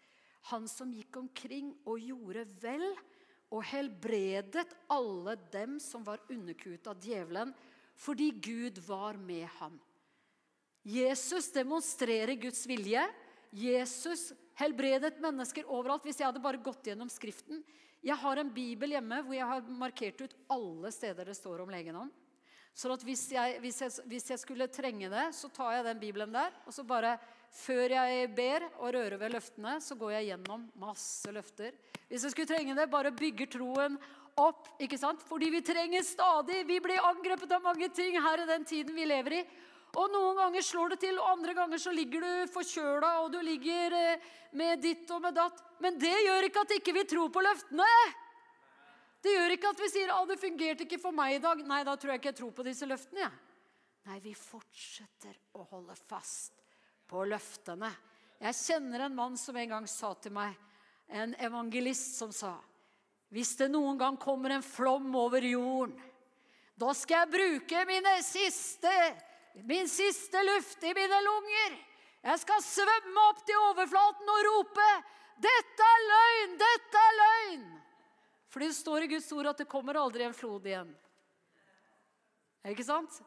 Han som gikk omkring og gjorde vel og helbredet alle dem som var underkuet av djevelen, fordi Gud var med ham. Jesus demonstrerer Guds vilje. Jesus helbredet mennesker overalt. Hvis jeg hadde bare gått gjennom Skriften Jeg har en bibel hjemme hvor jeg har markert ut alle steder det står om legenånd. Så at hvis jeg, hvis, jeg, hvis jeg, skulle trenge det, så tar jeg den bibelen der. Og så bare, før jeg ber og rører ved løftene, så går jeg gjennom masse løfter. Hvis jeg skulle trenge det, bare bygger troen opp. ikke sant? Fordi vi trenger stadig. Vi blir angrepet av mange ting her i den tiden vi lever i. Og Noen ganger slår det til, og andre ganger så ligger du forkjøla og du ligger eh, med ditt og med datt. Men det gjør ikke at ikke vi ikke tror på løftene. Det gjør ikke at vi sier at det fungerte ikke for meg i dag. Nei, da tror jeg ikke jeg tror på disse løftene. Ja. Nei, vi fortsetter å holde fast på løftene. Jeg kjenner en mann som en gang sa til meg, en evangelist som sa Hvis det noen gang kommer en flom over jorden, da skal jeg bruke siste, min siste luft i mine lunger. Jeg skal svømme opp til overflaten og rope 'Dette er løgn! Dette er løgn!' Fordi det står i Guds ord at det kommer aldri en flod igjen. Ikke sant?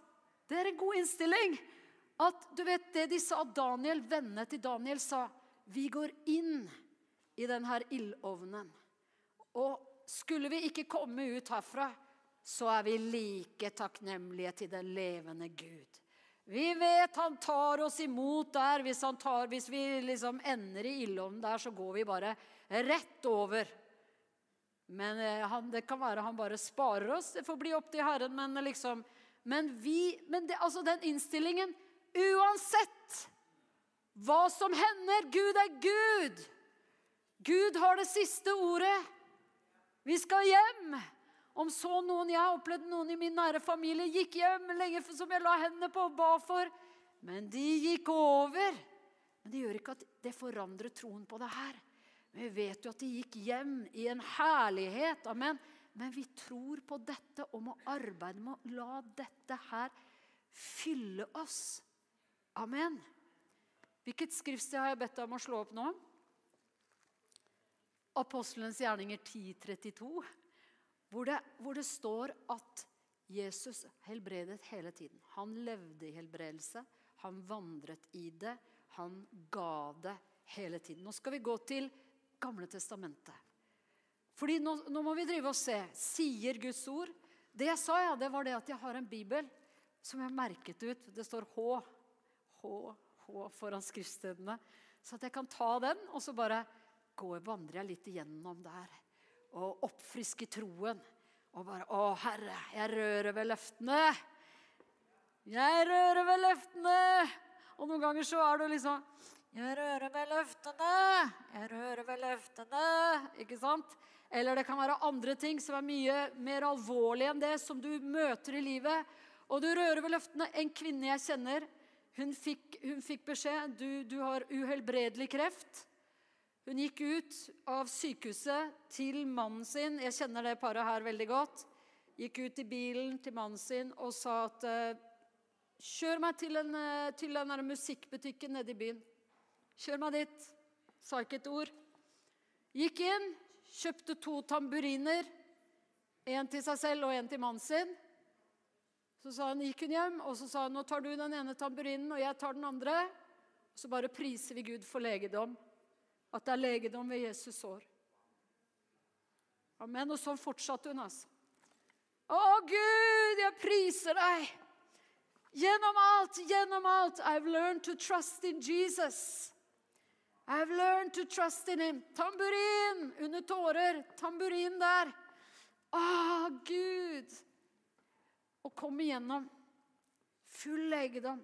Det er en god innstilling. At du vet det de sa, Daniel, vennene til Daniel sa Vi går inn i denne ildovnen. Og skulle vi ikke komme ut herfra, så er vi like takknemlige til den levende Gud. Vi vet han tar oss imot der. Hvis, tar, hvis vi liksom ender i ildovnen der, så går vi bare rett over. Men eh, han, det kan være han bare sparer oss. Det får bli opp til Herren. Men, liksom, men, vi, men det, altså den innstillingen Uansett hva som hender, Gud er Gud. Gud har det siste ordet. Vi skal hjem. Om så noen Jeg opplevde noen i min nære familie gikk hjem lenge som jeg la hendene på og ba for. Men de gikk over. Men det gjør ikke at det forandrer troen på det her. Men vi vet jo at de gikk hjem i en herlighet. Amen. Men vi tror på dette om å arbeide med å la dette her fylle oss. Amen. Hvilket skriftsted har jeg bedt deg om å slå opp nå? Apostelens gjerninger 1032 hvor hvor det står at Jesus helbredet hele tiden. Han levde i helbredelse, han vandret i det, han ga det hele tiden. Nå skal vi gå til Gamle testamentet. Fordi nå, nå, må vi drive og se. Sier Guds ord? Det jeg sa, ja, det var det at jeg har en bibel som jeg merket ut. Det står H. H, H foran skriftstedene. Så at jeg kan ta den, og så bare gå, vandrer jeg litt igjennom der og oppfriske troen. Og bare Å, Herre, jeg rører ved løftene. Jeg rører ved løftene. Og noen ganger så er du liksom Jeg rører ved løftene. Jeg rører ved løftene. Ikke sant? Eller det kan være andre ting som er mye mer alvorlige enn det som du møter i livet. Og du rører ved løftene. En kvinne jeg kjenner, hun fikk, hun fikk beskjed du, du har uhelbredelig kreft. Hun gikk ut av sykehuset til mannen sin. Jeg kjenner det paret her veldig godt. Gikk ut i bilen til mannen sin og sa at eh, Kjør meg til, en, eh, til den musikkbutikken nede i byen. Kjør meg dit. Sa ikke et ord. Gikk inn, kjøpte to tamburiner. En til seg selv og en til mannen sin. Så sa han, gikk hun hjem, og så sa han nå tar du den ene tamburinen, og jeg tar den andre. Så bare priser vi Gud for legedom. At det er legedom ved Jesus sår. Amen. Og sånn fortsatte hun, altså. Å, Gud, jeg priser deg. Gjennom alt, gjennom alt. I've learned to trust in Jesus. I've learned to trust in him. Tamburin under tårer. Tamburin der. Å, Gud. Og kom igjennom. Full legedom.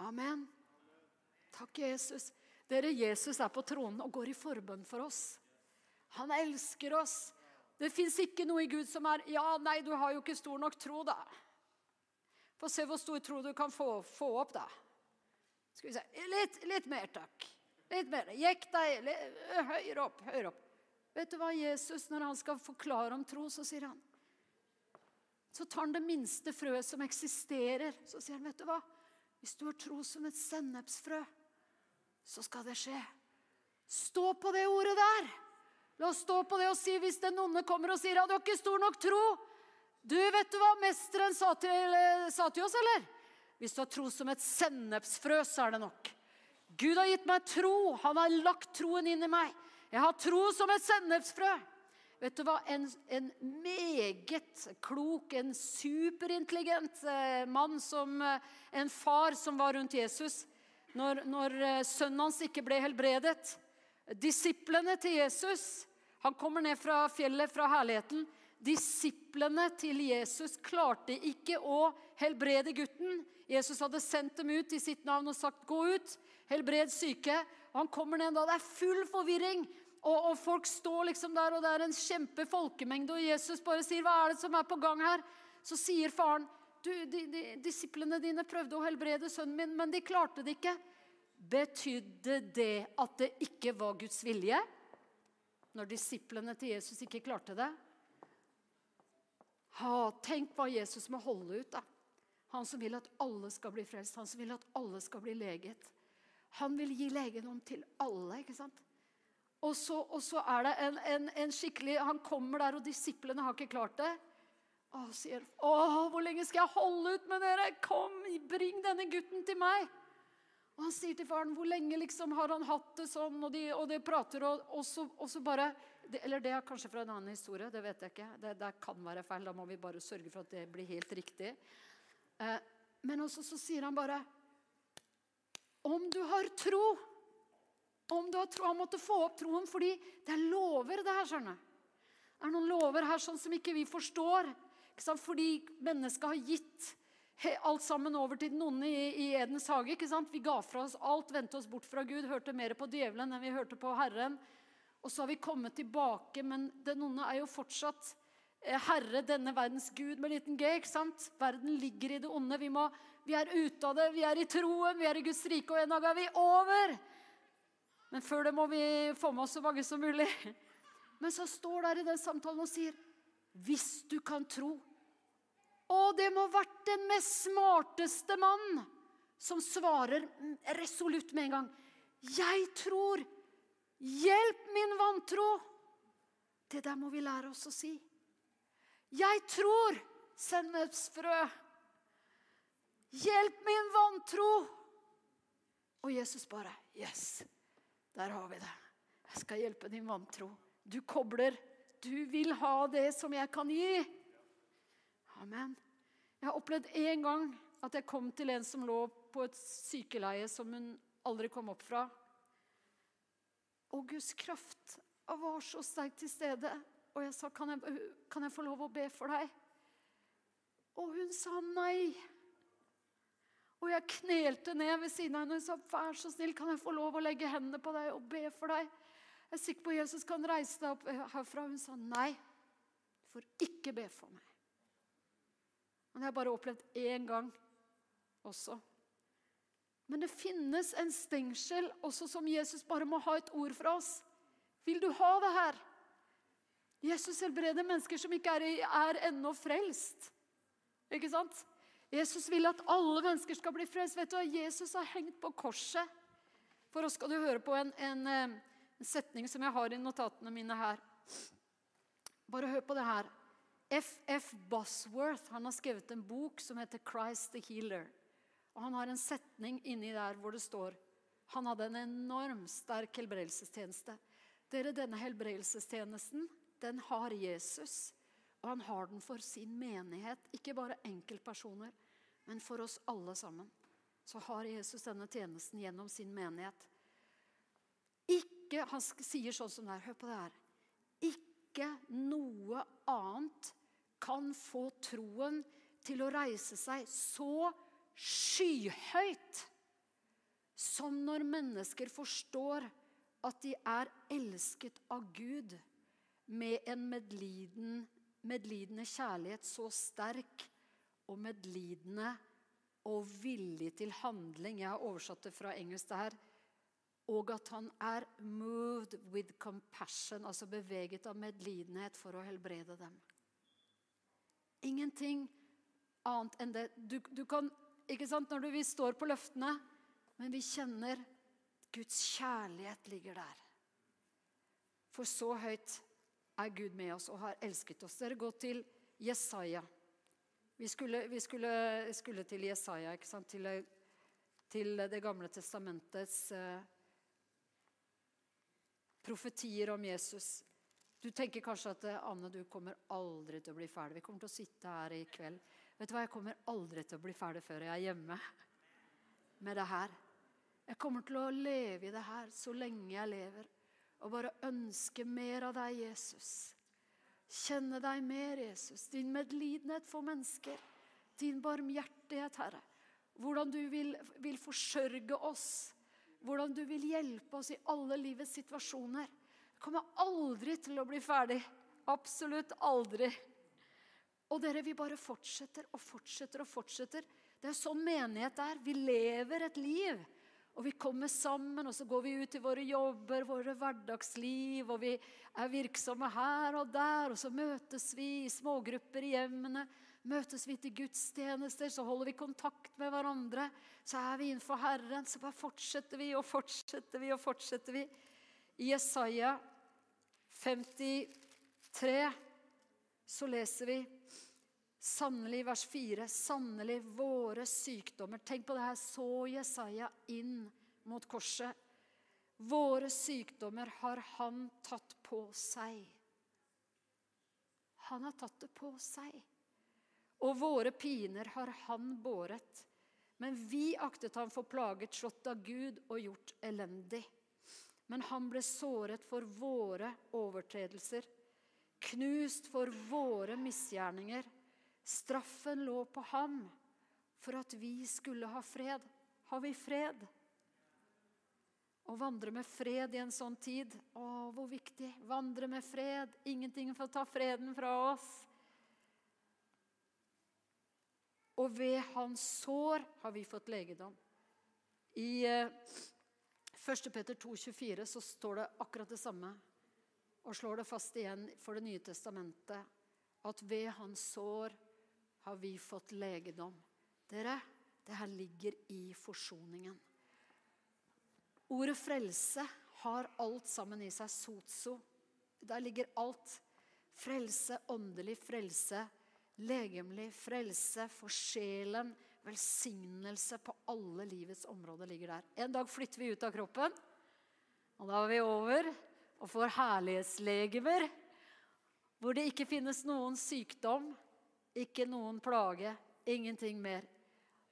Amen. Takk, Jesus. Dere, Jesus er på tronen og går i forbønn for oss. Han elsker oss. Det fins ikke noe i Gud som er Ja, nei, du har jo ikke stor nok tro, da. Få se hvor stor tro du kan få, få opp, da. Skal vi se Litt, litt mer, takk. Litt mer. Jekk deg litt, høyere opp, høyere opp. Vet du hva Jesus, når han skal forklare om tro, så sier han Så tar han det minste frøet som eksisterer. Så sier han, vet du hva? Hvis du har tro som et sennepsfrø, så skal det skje. Stå på det ordet der. La oss stå på det og si hvis den onde kommer og sier ja, du har ikke stor nok tro. Du, vet du hva mesteren sa til, sa til oss, eller? Hvis du har tro som et sennepsfrø, så er det nok. Gud har gitt meg tro. Han har lagt troen inn i meg. Jeg har tro som et sennepsfrø. Vet du hva? En, en, meget klok, en superintelligent eh, mann, som eh, en far som var rundt Jesus, når, når eh, sønnen hans ikke ble helbredet. Disiplene til Jesus Han kommer ned fra fjellet, fra herligheten. Disiplene til Jesus klarte ikke å helbrede gutten. Jesus hadde sendt dem ut i sitt navn og sagt 'gå ut, helbred syke'. Han kommer ned da, Det er full forvirring. Og, og, Folk står liksom der, og det er en kjempe folkemengde. Og Jesus bare sier 'hva er det som er på gang her?' Så sier faren du, de, de, Disiplene dine prøvde å helbrede sønnen min, men de klarte det ikke. Betydde det at det ikke var Guds vilje? Når disiplene til Jesus ikke klarte det? Ha, tenk hva Jesus må holde ut. da. Han som vil at alle skal bli frelst, han som vil at alle skal bli leget. Han vil gi legedom til alle. ikke sant? Og så, og så er det en, en, en, skikkelig Han kommer der, og disiplene har ikke klart det. Og sier, 'Å, hvor lenge skal jeg holde ut med dere? Kom, bring denne gutten til meg.' Og han sier til faren, 'Hvor lenge liksom har han hatt det sånn?' Og de, og de prater, og, og, så, og, så, bare det, Eller det er kanskje fra en annen historie. Det vet jeg ikke. Det, det, kan være feil. Da må vi bare sørge for at det blir helt riktig. Eh, men også så sier han bare Om du har tro Om du har tro Han måtte få opp troen, fordi det er lover, det her, skjønner Det er noen lover her sånn som ikke vi forstår. Ikke sant? Fordi mennesket har gitt alt sammen over til den onde i, Edens hage. ikke sant? Vi ga fra oss alt, vendte oss bort fra Gud, hørte mer på djevelen enn vi hørte på Herren. Og så har vi kommet tilbake, men den onde er jo fortsatt eh, herre, denne verdens gud med liten g. ikke sant? Verden ligger i det onde. Vi, må, vi er ute av det, vi er i troen, vi er i Guds rike, og en dag er vi over. Men før det må vi få med oss så mange som mulig. Men så står der i den samtalen og sier Hvis du kan tro og det må ha vært den mest smarteste mann som svarer resolutt med en gang. 'Jeg tror. Hjelp min vantro.' Det der må vi lære oss å si. 'Jeg tror. Sennepsfrø. Hjelp min vantro.' Og Jesus bare 'Yes, der har vi det. Jeg skal hjelpe din vantro.' Du kobler. Du vil ha det som jeg kan gi. Amen. Jeg har opplevd en gang at jeg kom til en som lå på et sykeleie som hun aldri kom opp fra. Og Guds kraft var så sterkt til stede. Og jeg sa, kan jeg, kan jeg få lov å be for deg?' Og hun sa nei. Og jeg knelte ned ved siden av henne og sa, 'Vær så snill, kan jeg få lov å legge hendene på deg og be for deg?' 'Jeg er sikker på Jesus kan reise deg opp herfra.' Hun sa, 'Nei, du får ikke be for meg.' Men jeg har bare opplevd én gang også. Men det finnes en stengsel også som Jesus bare må ha et ord fra oss. Vil du ha det her? Jesus helbreder mennesker som ikke er, er ennå frelst. Ikke sant? Jesus vil at alle mennesker skal bli frelst. Vet du hva? Jesus har hengt på korset. For oss skal du høre på en, en, en setning som jeg har i notatene mine her. Bare hør på det her. F.F. Bosworth han har skrevet en bok som heter 'Christ the Healer'. Og Han har en setning inni der hvor det står han hadde en enorm sterk helbredelsestjeneste. Dere, Denne helbredelsestjenesten den har Jesus, og han har den for sin menighet. Ikke bare enkeltpersoner, men for oss alle sammen. Så har Jesus denne tjenesten gjennom sin menighet. Ikke, Han sier sånn som det er. Hør på det her. Ikke noe annet kan få troen til å reise seg så skyhøyt som når mennesker forstår at de er elsket av Gud med en medliden, medlidende kjærlighet så sterk og medlidende og villig til handling. Jeg har oversatt det fra engelsk. det her. Og at han er 'moved with compassion', altså beveget av medlidenhet for å helbrede dem. Ingenting annet enn det. Du, du kan, ikke sant, Når du, vi står på løftene, men vi kjenner Guds kjærlighet ligger der. For så høyt er Gud med oss og har elsket oss. Dere går til Jesaja. Vi skulle, vi skulle, skulle til Jesaja, ikke sant? Til, til Det gamle testamentets eh, profetier om Jesus. Du tenker kanskje at Anne, du kommer aldri til å bli ferdig. Vi kommer til å sitte her i kveld. Vet du hva, Jeg kommer aldri til å bli ferdig før jeg er hjemme med det her. Jeg kommer til å leve i det her så lenge jeg lever, og bare ønske mer av deg, Jesus. Kjenne deg mer, Jesus. Din medlidenhet for mennesker. Din barmhjertighet, Herre. Hvordan du vil, vil forsørge oss. Hvordan du vil hjelpe oss i alle livets situasjoner kommer aldri til å bli ferdig. Absolutt aldri. Og dere, vi bare fortsetter og fortsetter og fortsetter. Det er sånn menighet er. Vi lever et liv. Og vi kommer sammen, og så går vi ut i våre jobber, våre hverdagsliv, og vi er virksomme her og der, og så møtes vi i smågrupper i hjemmene. Møtes vi til gudstjenester, så holder vi kontakt med hverandre. Så er vi innenfor Herren, så bare fortsetter vi og fortsetter vi og fortsetter vi. I Jesaja 53 så leser vi sannelig vers 4. Sannelig våre sykdommer. Tenk på det her. Så Jesaja inn mot korset. Våre sykdommer har han tatt på seg. Han har tatt det på seg. og våre piner har han båret. Men vi aktet ham for plaget, slått av Gud og gjort elendig. Men han ble såret for våre overtredelser, knust for våre misgjerninger. Straffen lå på ham for at vi skulle ha fred. Har vi fred? Å vandre med fred i en sånn tid, å, hvor viktig. Vandre med fred. Ingenting får ta freden fra oss. Og ved hans sår har vi fått legedom. I 1. Peter 2, 24 så står det akkurat det samme. Og slår det fast igjen for Det nye testamentet. At ved hans sår har vi fått legedom. Dere, det her ligger i forsoningen. Ordet frelse har alt sammen i seg. Sozo. Der ligger alt. Frelse, åndelig frelse, legemlig frelse for sjelen. Velsignelse på alle livets områder ligger der. En dag flytter vi ut av kroppen, og da er vi over og får herlighetslegemer. Hvor det ikke finnes noen sykdom, ikke noen plage, ingenting mer.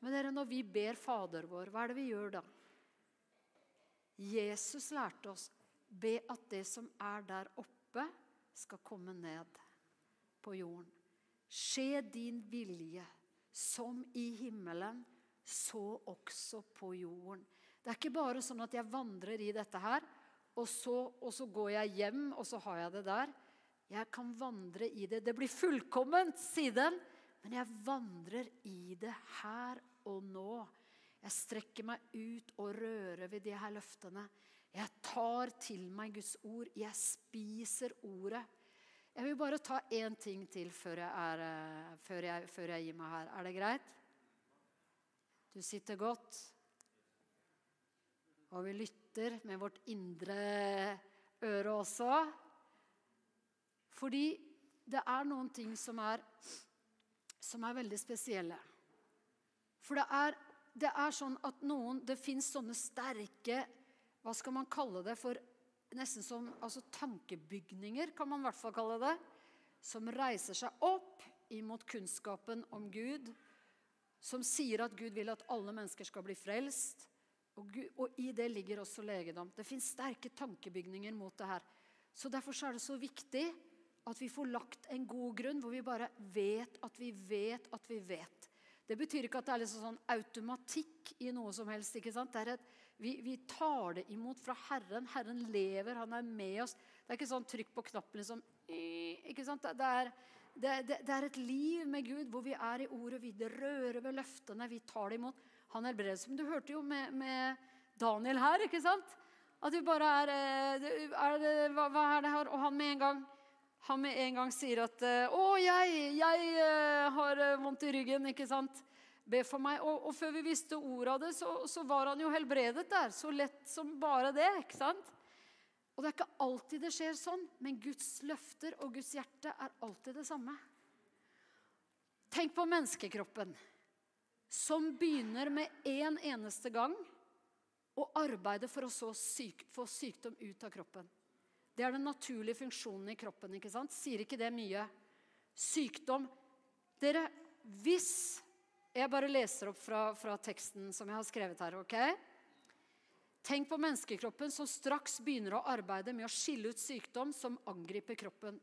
Men dere, når vi ber Fader vår, hva er det vi gjør da? Jesus lærte oss be at det som er der oppe, skal komme ned på jorden. Skje din vilje, som i himmelen, så også på jorden. Det er ikke bare sånn at jeg vandrer i dette her, og så, og så går jeg hjem, og så har jeg det der. Jeg kan vandre i det. Det blir fullkomment, sier den, men jeg vandrer i det her og nå. Jeg strekker meg ut og rører ved de her løftene. Jeg tar til meg Guds ord. Jeg spiser ordet. Jeg vil bare ta én ting til før jeg, er, eh, før, jeg, før jeg, gir meg her. Er det greit? Du sitter godt, og vi lytter med vårt indre øre også. Fordi det er noen ting som er, som er veldig spesielle. For det er det er sånn at noen Det fins sånne sterke Hva skal man kalle det for Nesten som altså tankebygninger, kan man i hvert fall kalle det. Som reiser seg opp imot kunnskapen om Gud. Som sier at Gud vil at alle mennesker skal bli frelst. Og, Gud, og i det ligger også legedom. Det fins sterke tankebygninger mot det her. Så Derfor er det så viktig at vi får lagt en god grunn, hvor vi bare vet at vi vet at vi vet. Det betyr ikke at det er liksom sånn automatikk i noe som helst. ikke sant? Et, vi, vi, tar det imot fra Herren. Herren lever, han er med oss. Det er ikke sånn trykk på knappen liksom ikke sant? Det er, det, det, det er, et liv med Gud hvor vi er i ordet, vi rører ved løftene, vi tar det imot. Han helbreder som du hørte jo med, med, Daniel her, ikke sant? At vi bare er, eh, er hva, hva er det her? Og han med en gang han med en gang sier at eh, 'Å, jeg, jeg uh, har eh, vondt i ryggen', ikke sant? Be for meg. Og, og før vi visste ordet av det, så, så, var han jo helbredet der. Så lett som bare det. ikke sant? Og det er ikke alltid det skjer sånn, men Guds løfter og Guds hjerte er alltid det samme. Tenk på menneskekroppen, som begynner med én en eneste gang å arbeide for å syk, få sykdom ut av kroppen. Det er den naturlige funksjonen i kroppen. ikke sant? Sier ikke det mye? Sykdom. Dere, hvis Jeg bare leser opp fra, fra teksten som jeg har skrevet her. ok? Tenk på menneskekroppen som straks begynner å arbeide med å skille ut sykdom som angriper kroppen.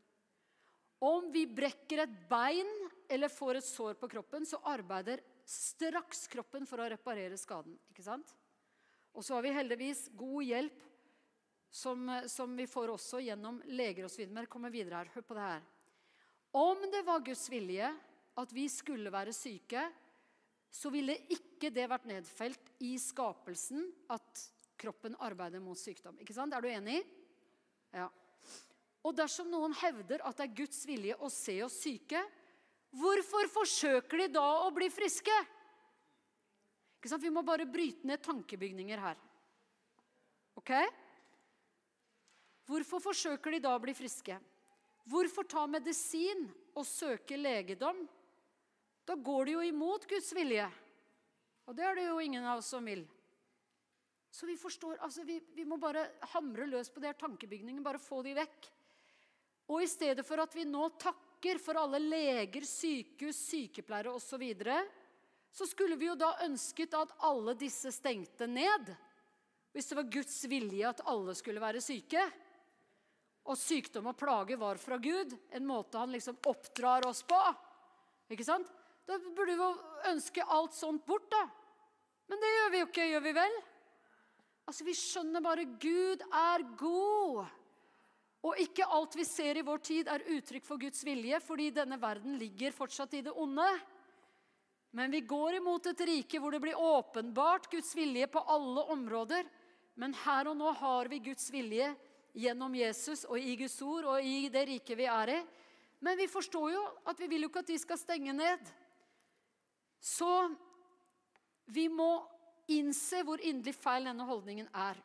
Om vi brekker et bein eller får et sår på kroppen, så arbeider straks kroppen for å reparere skaden. ikke sant? Og så har vi heldigvis god hjelp som, som, vi får også gjennom leger osv. Kommer videre her. Hør på det her. Om det var Guds vilje at vi skulle være syke, så ville ikke det vært nedfelt i skapelsen at kroppen arbeider mot sykdom. Ikke sant? Er du enig? Ja. Og dersom noen hevder at det er Guds vilje å se oss syke, hvorfor forsøker de da å bli friske? Ikke sant? Vi må bare bryte ned tankebygninger her. Ok? Hvorfor forsøker de da å bli friske? Hvorfor ta medisin og søke legedom? Da går de jo imot Guds vilje. Og det er det jo ingen av oss som vil. Så vi forstår, altså vi, vi må bare hamre løs på de her tankebygningen, bare få de vekk. Og i stedet for at vi nå takker for alle leger, sykehus, sykepleiere osv., så, videre, så skulle vi jo da ønsket at alle disse stengte ned. Hvis det var Guds vilje at alle skulle være syke. Og sykdom og plage var fra Gud, en måte han liksom oppdrar oss på. Ikke sant? Da burde vi jo ønske alt sånt bort, da. Men det gjør vi jo ikke, gjør vi vel? Altså, Vi skjønner bare Gud er god. Og ikke alt vi ser i vår tid, er uttrykk for Guds vilje, fordi denne verden ligger fortsatt i det onde. Men vi går imot et rike hvor det blir åpenbart Guds vilje på alle områder. Men her og nå har vi Guds vilje gjennom Jesus og i Guds ord og i det riket vi er i. Men vi forstår jo at vi vil jo ikke at de skal stenge ned. Så vi må innse hvor inderlig feil denne holdningen er.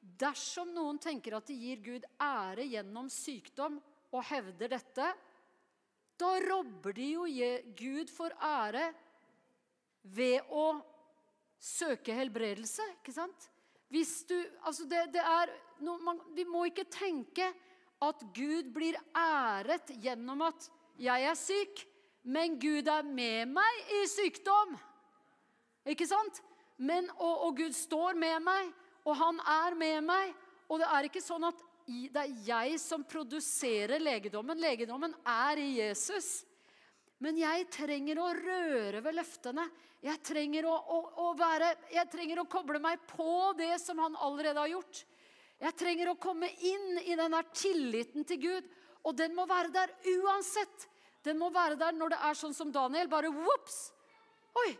Dersom noen tenker at de gir Gud ære gjennom sykdom og hevder dette, da robber de jo Gud for ære ved å søke helbredelse. ikke sant? Du, altså det, det er, man, Vi må ikke tenke at Gud blir æret gjennom at jeg er syk, men Gud er med meg i sykdom. Ikke sant? Men, og, og Gud står med meg, og han er med meg. Og det er ikke sånn at det er jeg som produserer legedommen. Legedommen er i Jesus. Men jeg trenger å røre ved løftene. Jeg trenger å, å, å, være, jeg trenger å koble meg på det som han allerede har gjort. Jeg trenger å komme inn i den der tilliten til Gud. Og den må være der uansett. Den må være der når det er sånn som Daniel. Bare vops! Oi,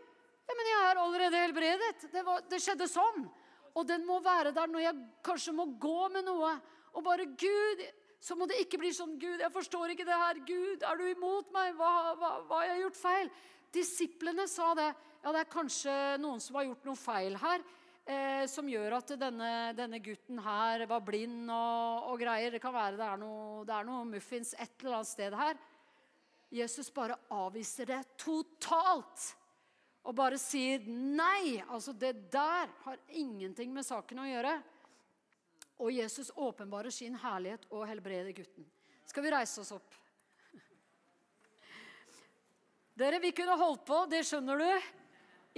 ja, men jeg er allerede helbredet. Det, var, det, skjedde sånn. Og den må være der når jeg kanskje må gå med noe. Og bare Gud, så må det ikke bli sånn Gud, jeg forstår ikke det her. Gud, er du imot meg? Hva, hva, hva har jeg gjort feil? Disiplene sa det. Ja, det er kanskje noen som har gjort noe feil her. Eh, som gjør at denne, denne, gutten her var blind og, og, greier. Det kan være det er, noe, det er noe muffins et eller annet sted her. Jesus bare avviser det totalt og bare sier nei. Altså, det der har ingenting med saken å gjøre. Og Jesus åpenbarer sin herlighet og helbreder gutten. Skal vi reise oss opp? Dere, vi kunne holdt på, det skjønner du,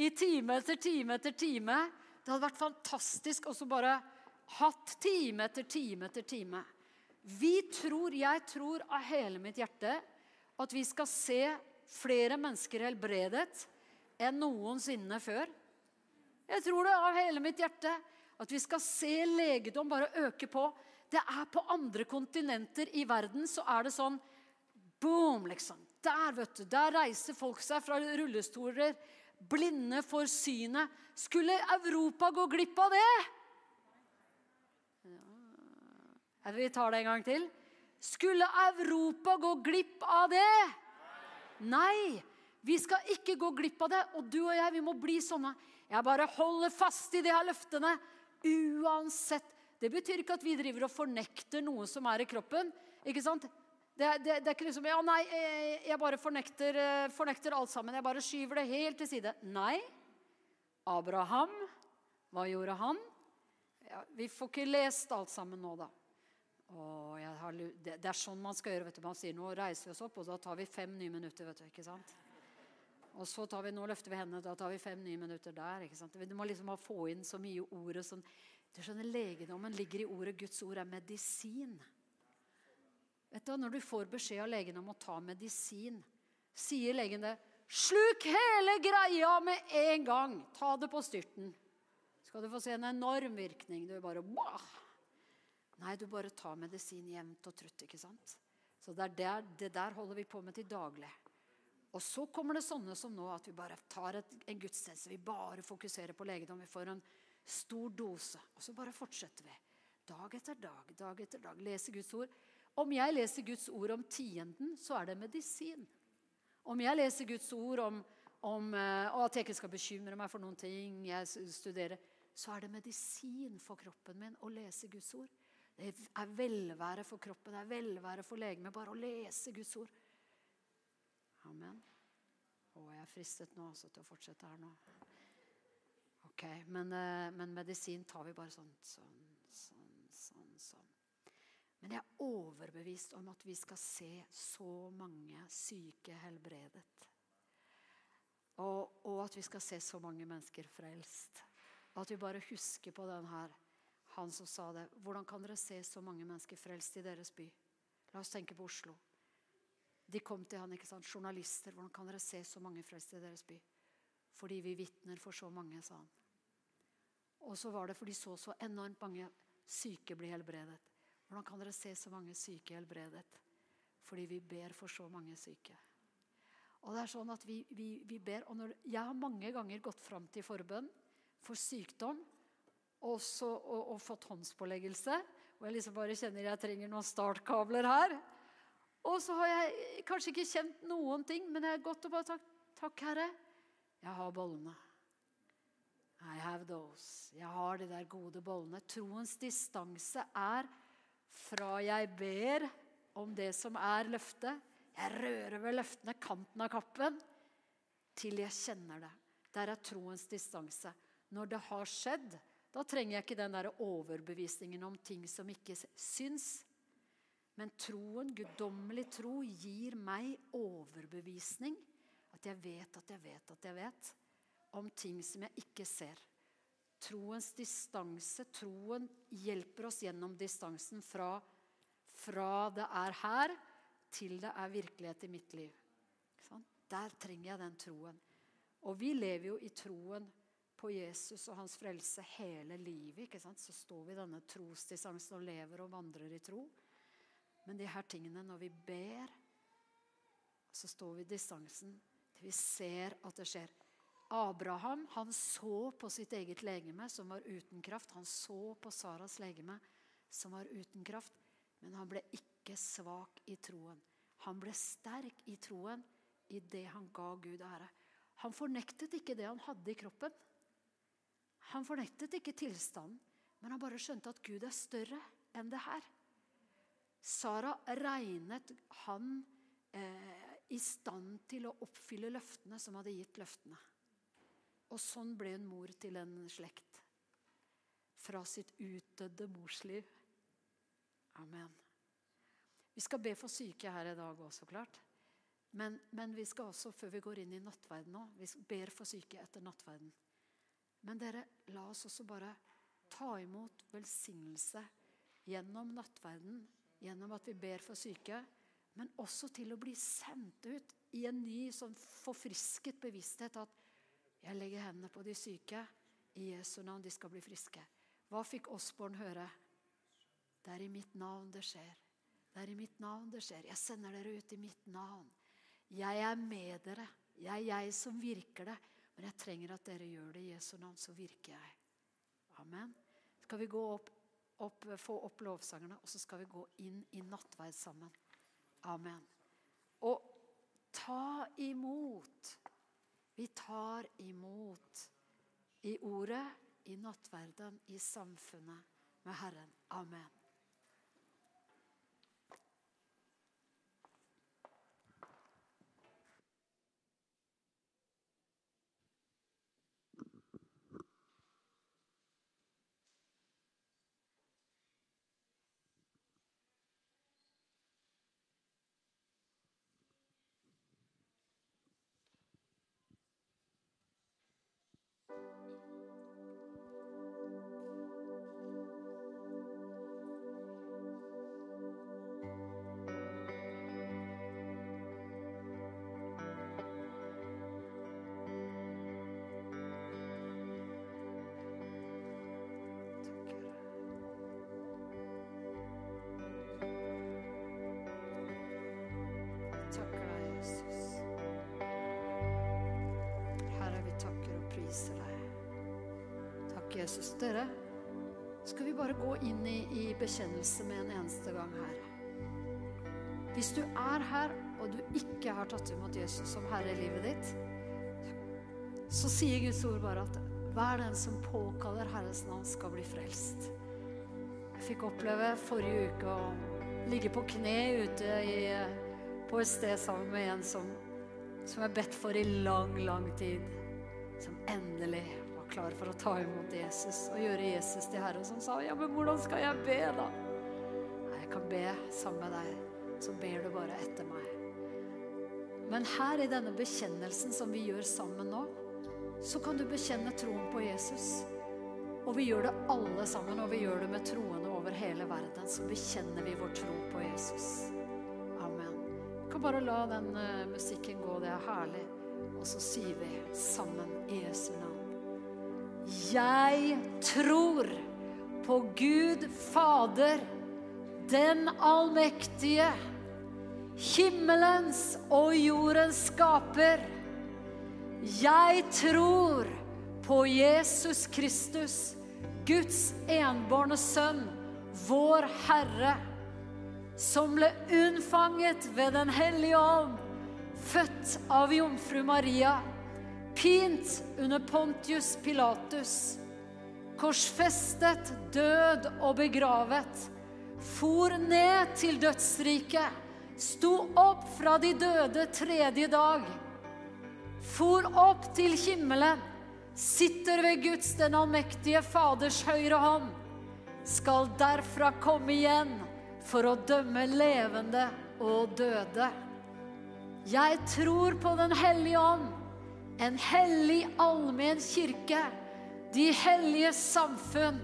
i time etter time etter time. Det hadde vært fantastisk å bare hatt time etter time etter time. Vi tror, jeg tror av hele mitt hjerte, at vi skal se flere mennesker helbredet enn noensinne før. Jeg tror det av hele mitt hjerte. At vi skal se legedom bare øke på. Det er på andre kontinenter i verden så er det sånn Boom, liksom. Der, vet du, der reiser folk seg fra rullestoler. Blinde for synet. Skulle Europa gå glipp av det? Ja. Vi tar det en gang til. Skulle Europa gå glipp av det? Nei. Vi skal ikke gå glipp av det. Og du og jeg, vi må bli sånne. Jeg bare holder fast i de her løftene uansett. Det betyr ikke at vi driver og fornekter noe som er i kroppen. ikke sant? Det, det, det er ikke liksom Ja, nei, jeg bare fornekter, eh, fornekter alt sammen. Jeg bare skyver det helt til side. Nei. Abraham, hva gjorde han? Ja, vi får ikke lest alt sammen nå, da. Har, det, det, er sånn man skal gjøre. vet du. Man sier nå reiser vi oss opp, og da tar vi fem nye minutter. vet du, ikke sant? Og så tar vi, nå løfter vi hendene, da tar vi fem nye minutter der. ikke sant? Du må liksom få inn så mye ord. Sånn. Du skjønner, Legedommen ligger i ordet. Guds ord er medisin. Vet du, Når du får beskjed av legen om å ta medisin, sier legen det Sluk hele greia med en gang! Ta det på styrten. Skal du få se en enorm virkning. Du bare bah! Nei, du bare tar medisin jevnt og trutt. ikke sant? Så det, der, det der holder vi på med til daglig. Og så kommer det sånne som nå, at vi bare tar et, en gudstjeneste. Vi bare fokuserer på legedom. Vi får en stor dose. Og så bare fortsetter vi. Dag etter dag, dag etter dag. Leser Guds ord. Om jeg leser Guds ord om tienden, så er det medisin. Om jeg leser Guds ord om, om uh, at jeg ikke skal bekymre meg for noen ting, jeg studerer, så er det medisin for kroppen min å lese Guds ord. Det er velvære for kroppen, det er velvære for legemet bare å lese Guds ord. Amen. Å, jeg er fristet nå også til å fortsette her nå. Ok, men, eh, men, medisin tar vi bare sånn, sånn, sånn, sånn. sånn. Men jeg er overbevist om at vi skal se så mange syke helbredet. Og, og at vi skal se så mange mennesker frelst. Og at vi bare husker på den her, han som sa det. Hvordan kan dere se så mange mennesker frelst i deres by? La oss tenke på Oslo. De kom til han, ikke sant? Journalister. Hvordan kan dere se så mange frelst i deres by? Fordi vi vitner for så mange, sa han. Og så var det fordi så så enormt mange syke bli helbredet. Hvordan kan dere se så mange syke helbredet? Fordi vi ber for så mange syke. Og det er sånn at vi, vi, vi ber, og når, Jeg har mange ganger gått fram til forbønn for sykdom og, så, og, og fått håndspåleggelse. Og jeg liksom bare kjenner jeg trenger noen startkabler her. Og så har jeg kanskje ikke kjent noen ting, men jeg har gått og bare sagt takk, Herre. Jeg har bollene. I have those. Jeg har de der gode bollene. Troens distanse er fra jeg ber om det som er løftet, jeg rører ved løftene, kanten av kappen, til jeg kjenner det. Der er troens distanse. Når det har skjedd, da trenger jeg ikke den der overbevisningen om ting som ikke syns. Men troen, guddommelig tro, gir meg overbevisning. At jeg vet at jeg vet at jeg vet. Om ting som jeg ikke ser. Troens distanse, troen hjelper oss gjennom distansen fra, fra det er her, til det er virkelighet i mitt liv. Der trenger jeg den troen. Og vi lever jo i troen på Jesus og hans frelse hele livet. Så står vi i denne trosdistansen og lever og vandrer i tro. Men de her tingene, når vi ber, så står vi i distansen til vi ser at det skjer. Abraham han så på sitt eget legeme, som var uten kraft. Han så på Saras legeme, som var uten kraft. Men han ble ikke svak i troen. Han ble sterk i troen i det han ga Gud ære. Han fornektet ikke det han hadde i kroppen. Han fornektet ikke tilstanden, men han bare skjønte at Gud er større enn det her. Sara regnet han eh, i stand til å oppfylle løftene som hadde gitt løftene. Og sånn ble hun mor til en slekt. Fra sitt utdødde morsliv. Amen. Vi skal be for syke her i dag også, klart. Men, men, vi skal også, før vi går inn i nattverden nå, vi ber for syke etter nattverden. Men dere, la oss også bare ta imot velsignelse gjennom nattverden, gjennom at vi ber for syke, men også til å bli sendt ut i en ny, sånn forfrisket bevissthet at jeg legger hendene på de syke. I Jesu navn, de skal bli friske. Hva fikk Osborn høre? Det er i mitt navn det skjer. Det er i mitt navn det skjer. Jeg sender dere ut i mitt navn. Jeg er med dere. Jeg er jeg som virker det. Men jeg trenger at dere gjør det i Jesu navn, så virker jeg. Amen. Skal vi gå opp, opp, få opp lovsangerne, og så skal vi gå inn i nattverd sammen. Amen. Og ta imot vi tar imot i ordet, i nattverden, i samfunnet med Herren. Amen. Jesus. Dere, skal vi bare gå inn i, i bekjennelse med en eneste gang her. Hvis du er her, og du ikke har tatt imot Jesus som herre i livet ditt, så sier Guds ord bare at hver den som påkaller Herres navn, skal bli frelst. Jeg fikk oppleve forrige uke å ligge på kne ute i, på et sted sammen med en som, som jeg bedt for i lang, lang tid. Som endelig var klar for å ta imot Jesus og gjøre Jesus til Herre, som sa ja, men hvordan skal jeg be, da? Nei, jeg kan be sammen med deg, så ber du bare etter meg. Men her i denne bekjennelsen som vi gjør sammen nå, så kan du bekjenne troen på Jesus. Og vi gjør det alle sammen, og vi gjør det med troende over hele verden. Så bekjenner vi vår tro på Jesus. Kan bare la den uh, musikken gå, det er herlig. Og så sier vi sammen i Jesu navn. Jeg tror på Gud Fader, den allmektige, himmelens og jordens skaper. Jeg tror på Jesus Kristus, Guds enbårne sønn, vår Herre, som ble unnfanget ved Den hellige ånd, født av jomfru Maria, pint under Pontius Pilatus, korsfestet, død og begravet, for ned til dødsriket, sto opp fra de døde tredje dag, for opp til himmelen, sitter ved Guds den allmektige Faders høyre hånd, skal derfra komme igjen for å dømme levende og døde. Jeg tror på Den hellige ånd, en hellig allmenn kirke, de hellige samfunn,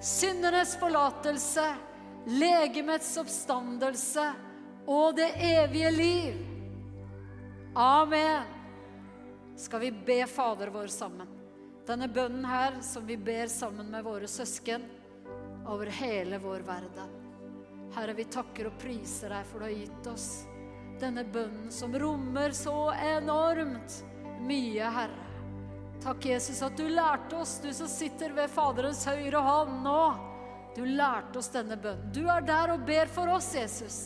syndenes forlatelse, legemets oppstandelse og det evige liv. Amen. Skal vi be Fader vår sammen? Denne bønnen her som vi ber sammen med våre søsken over hele vår verden. Herre, vi takker og priser deg for du har gitt oss denne bønnen som rommer så enormt mye, Herre. Takk, Jesus, at du lærte oss, du som sitter ved Faderens høyre hånd nå. Du lærte oss denne bønnen. Du er der og ber for oss, Jesus.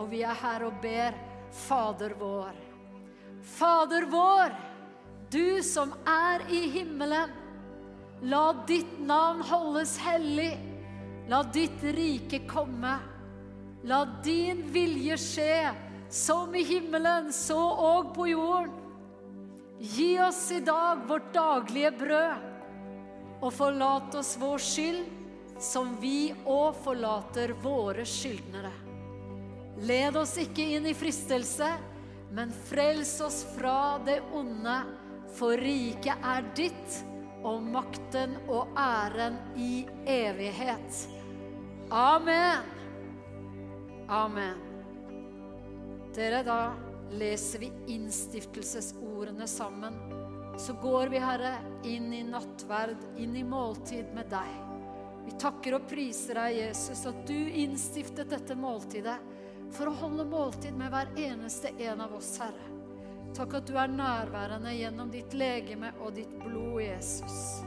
Og vi er her og ber Fader vår. Fader vår, du som er i himmelen. La ditt navn holdes hellig. La ditt rike komme. La din vilje skje, som i himmelen, så og på jorden. Gi oss i dag vårt daglige brød, og forlat oss vår skyld, som vi òg forlater våre skyldnere. Led oss ikke inn i fristelse, men frels oss fra det onde, for riket er ditt, og makten og æren i evighet. Amen. Amen. Dere, da leser vi innstiftelsesordene sammen. Så går vi, Herre, inn i nattverd, inn i måltid med deg. Vi takker og priser deg, Jesus, at du innstiftet dette måltidet for å holde måltid med hver eneste en av oss, Herre. Takk at du er nærværende gjennom ditt legeme og ditt blod, Jesus.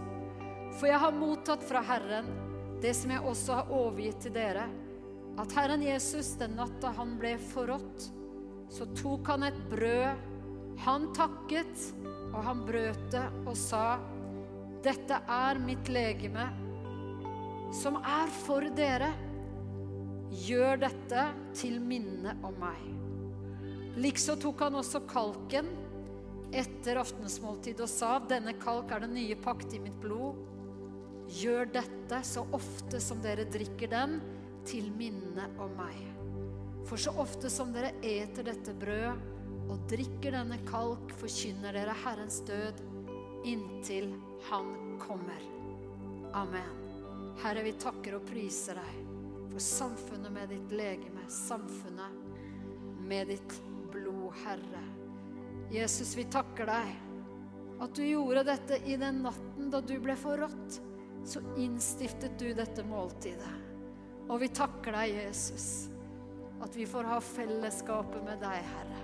For jeg har mottatt fra Herren det som jeg også har overgitt til dere, at Herren Jesus den natta han ble forrådt, så tok han et brød. Han takket, og han brøt det og sa, 'Dette er mitt legeme, som er for dere.' Gjør dette til minne om meg. Likså tok han også kalken etter aftensmåltid og sa, 'Denne kalk er den nye pakt i mitt blod.' Gjør dette så ofte som dere drikker den, til minne om meg. For så ofte som dere eter dette brød og drikker denne kalk, forkynner dere Herrens død inntil Han kommer. Amen. Herre, vi takker og priser deg for samfunnet med ditt legeme, samfunnet med ditt blod, Herre. Jesus, vi takker deg at du gjorde dette i den natten da du ble forrådt. Så innstiftet du dette måltidet. Og vi takker deg, Jesus, at vi får ha fellesskapet med deg, Herre.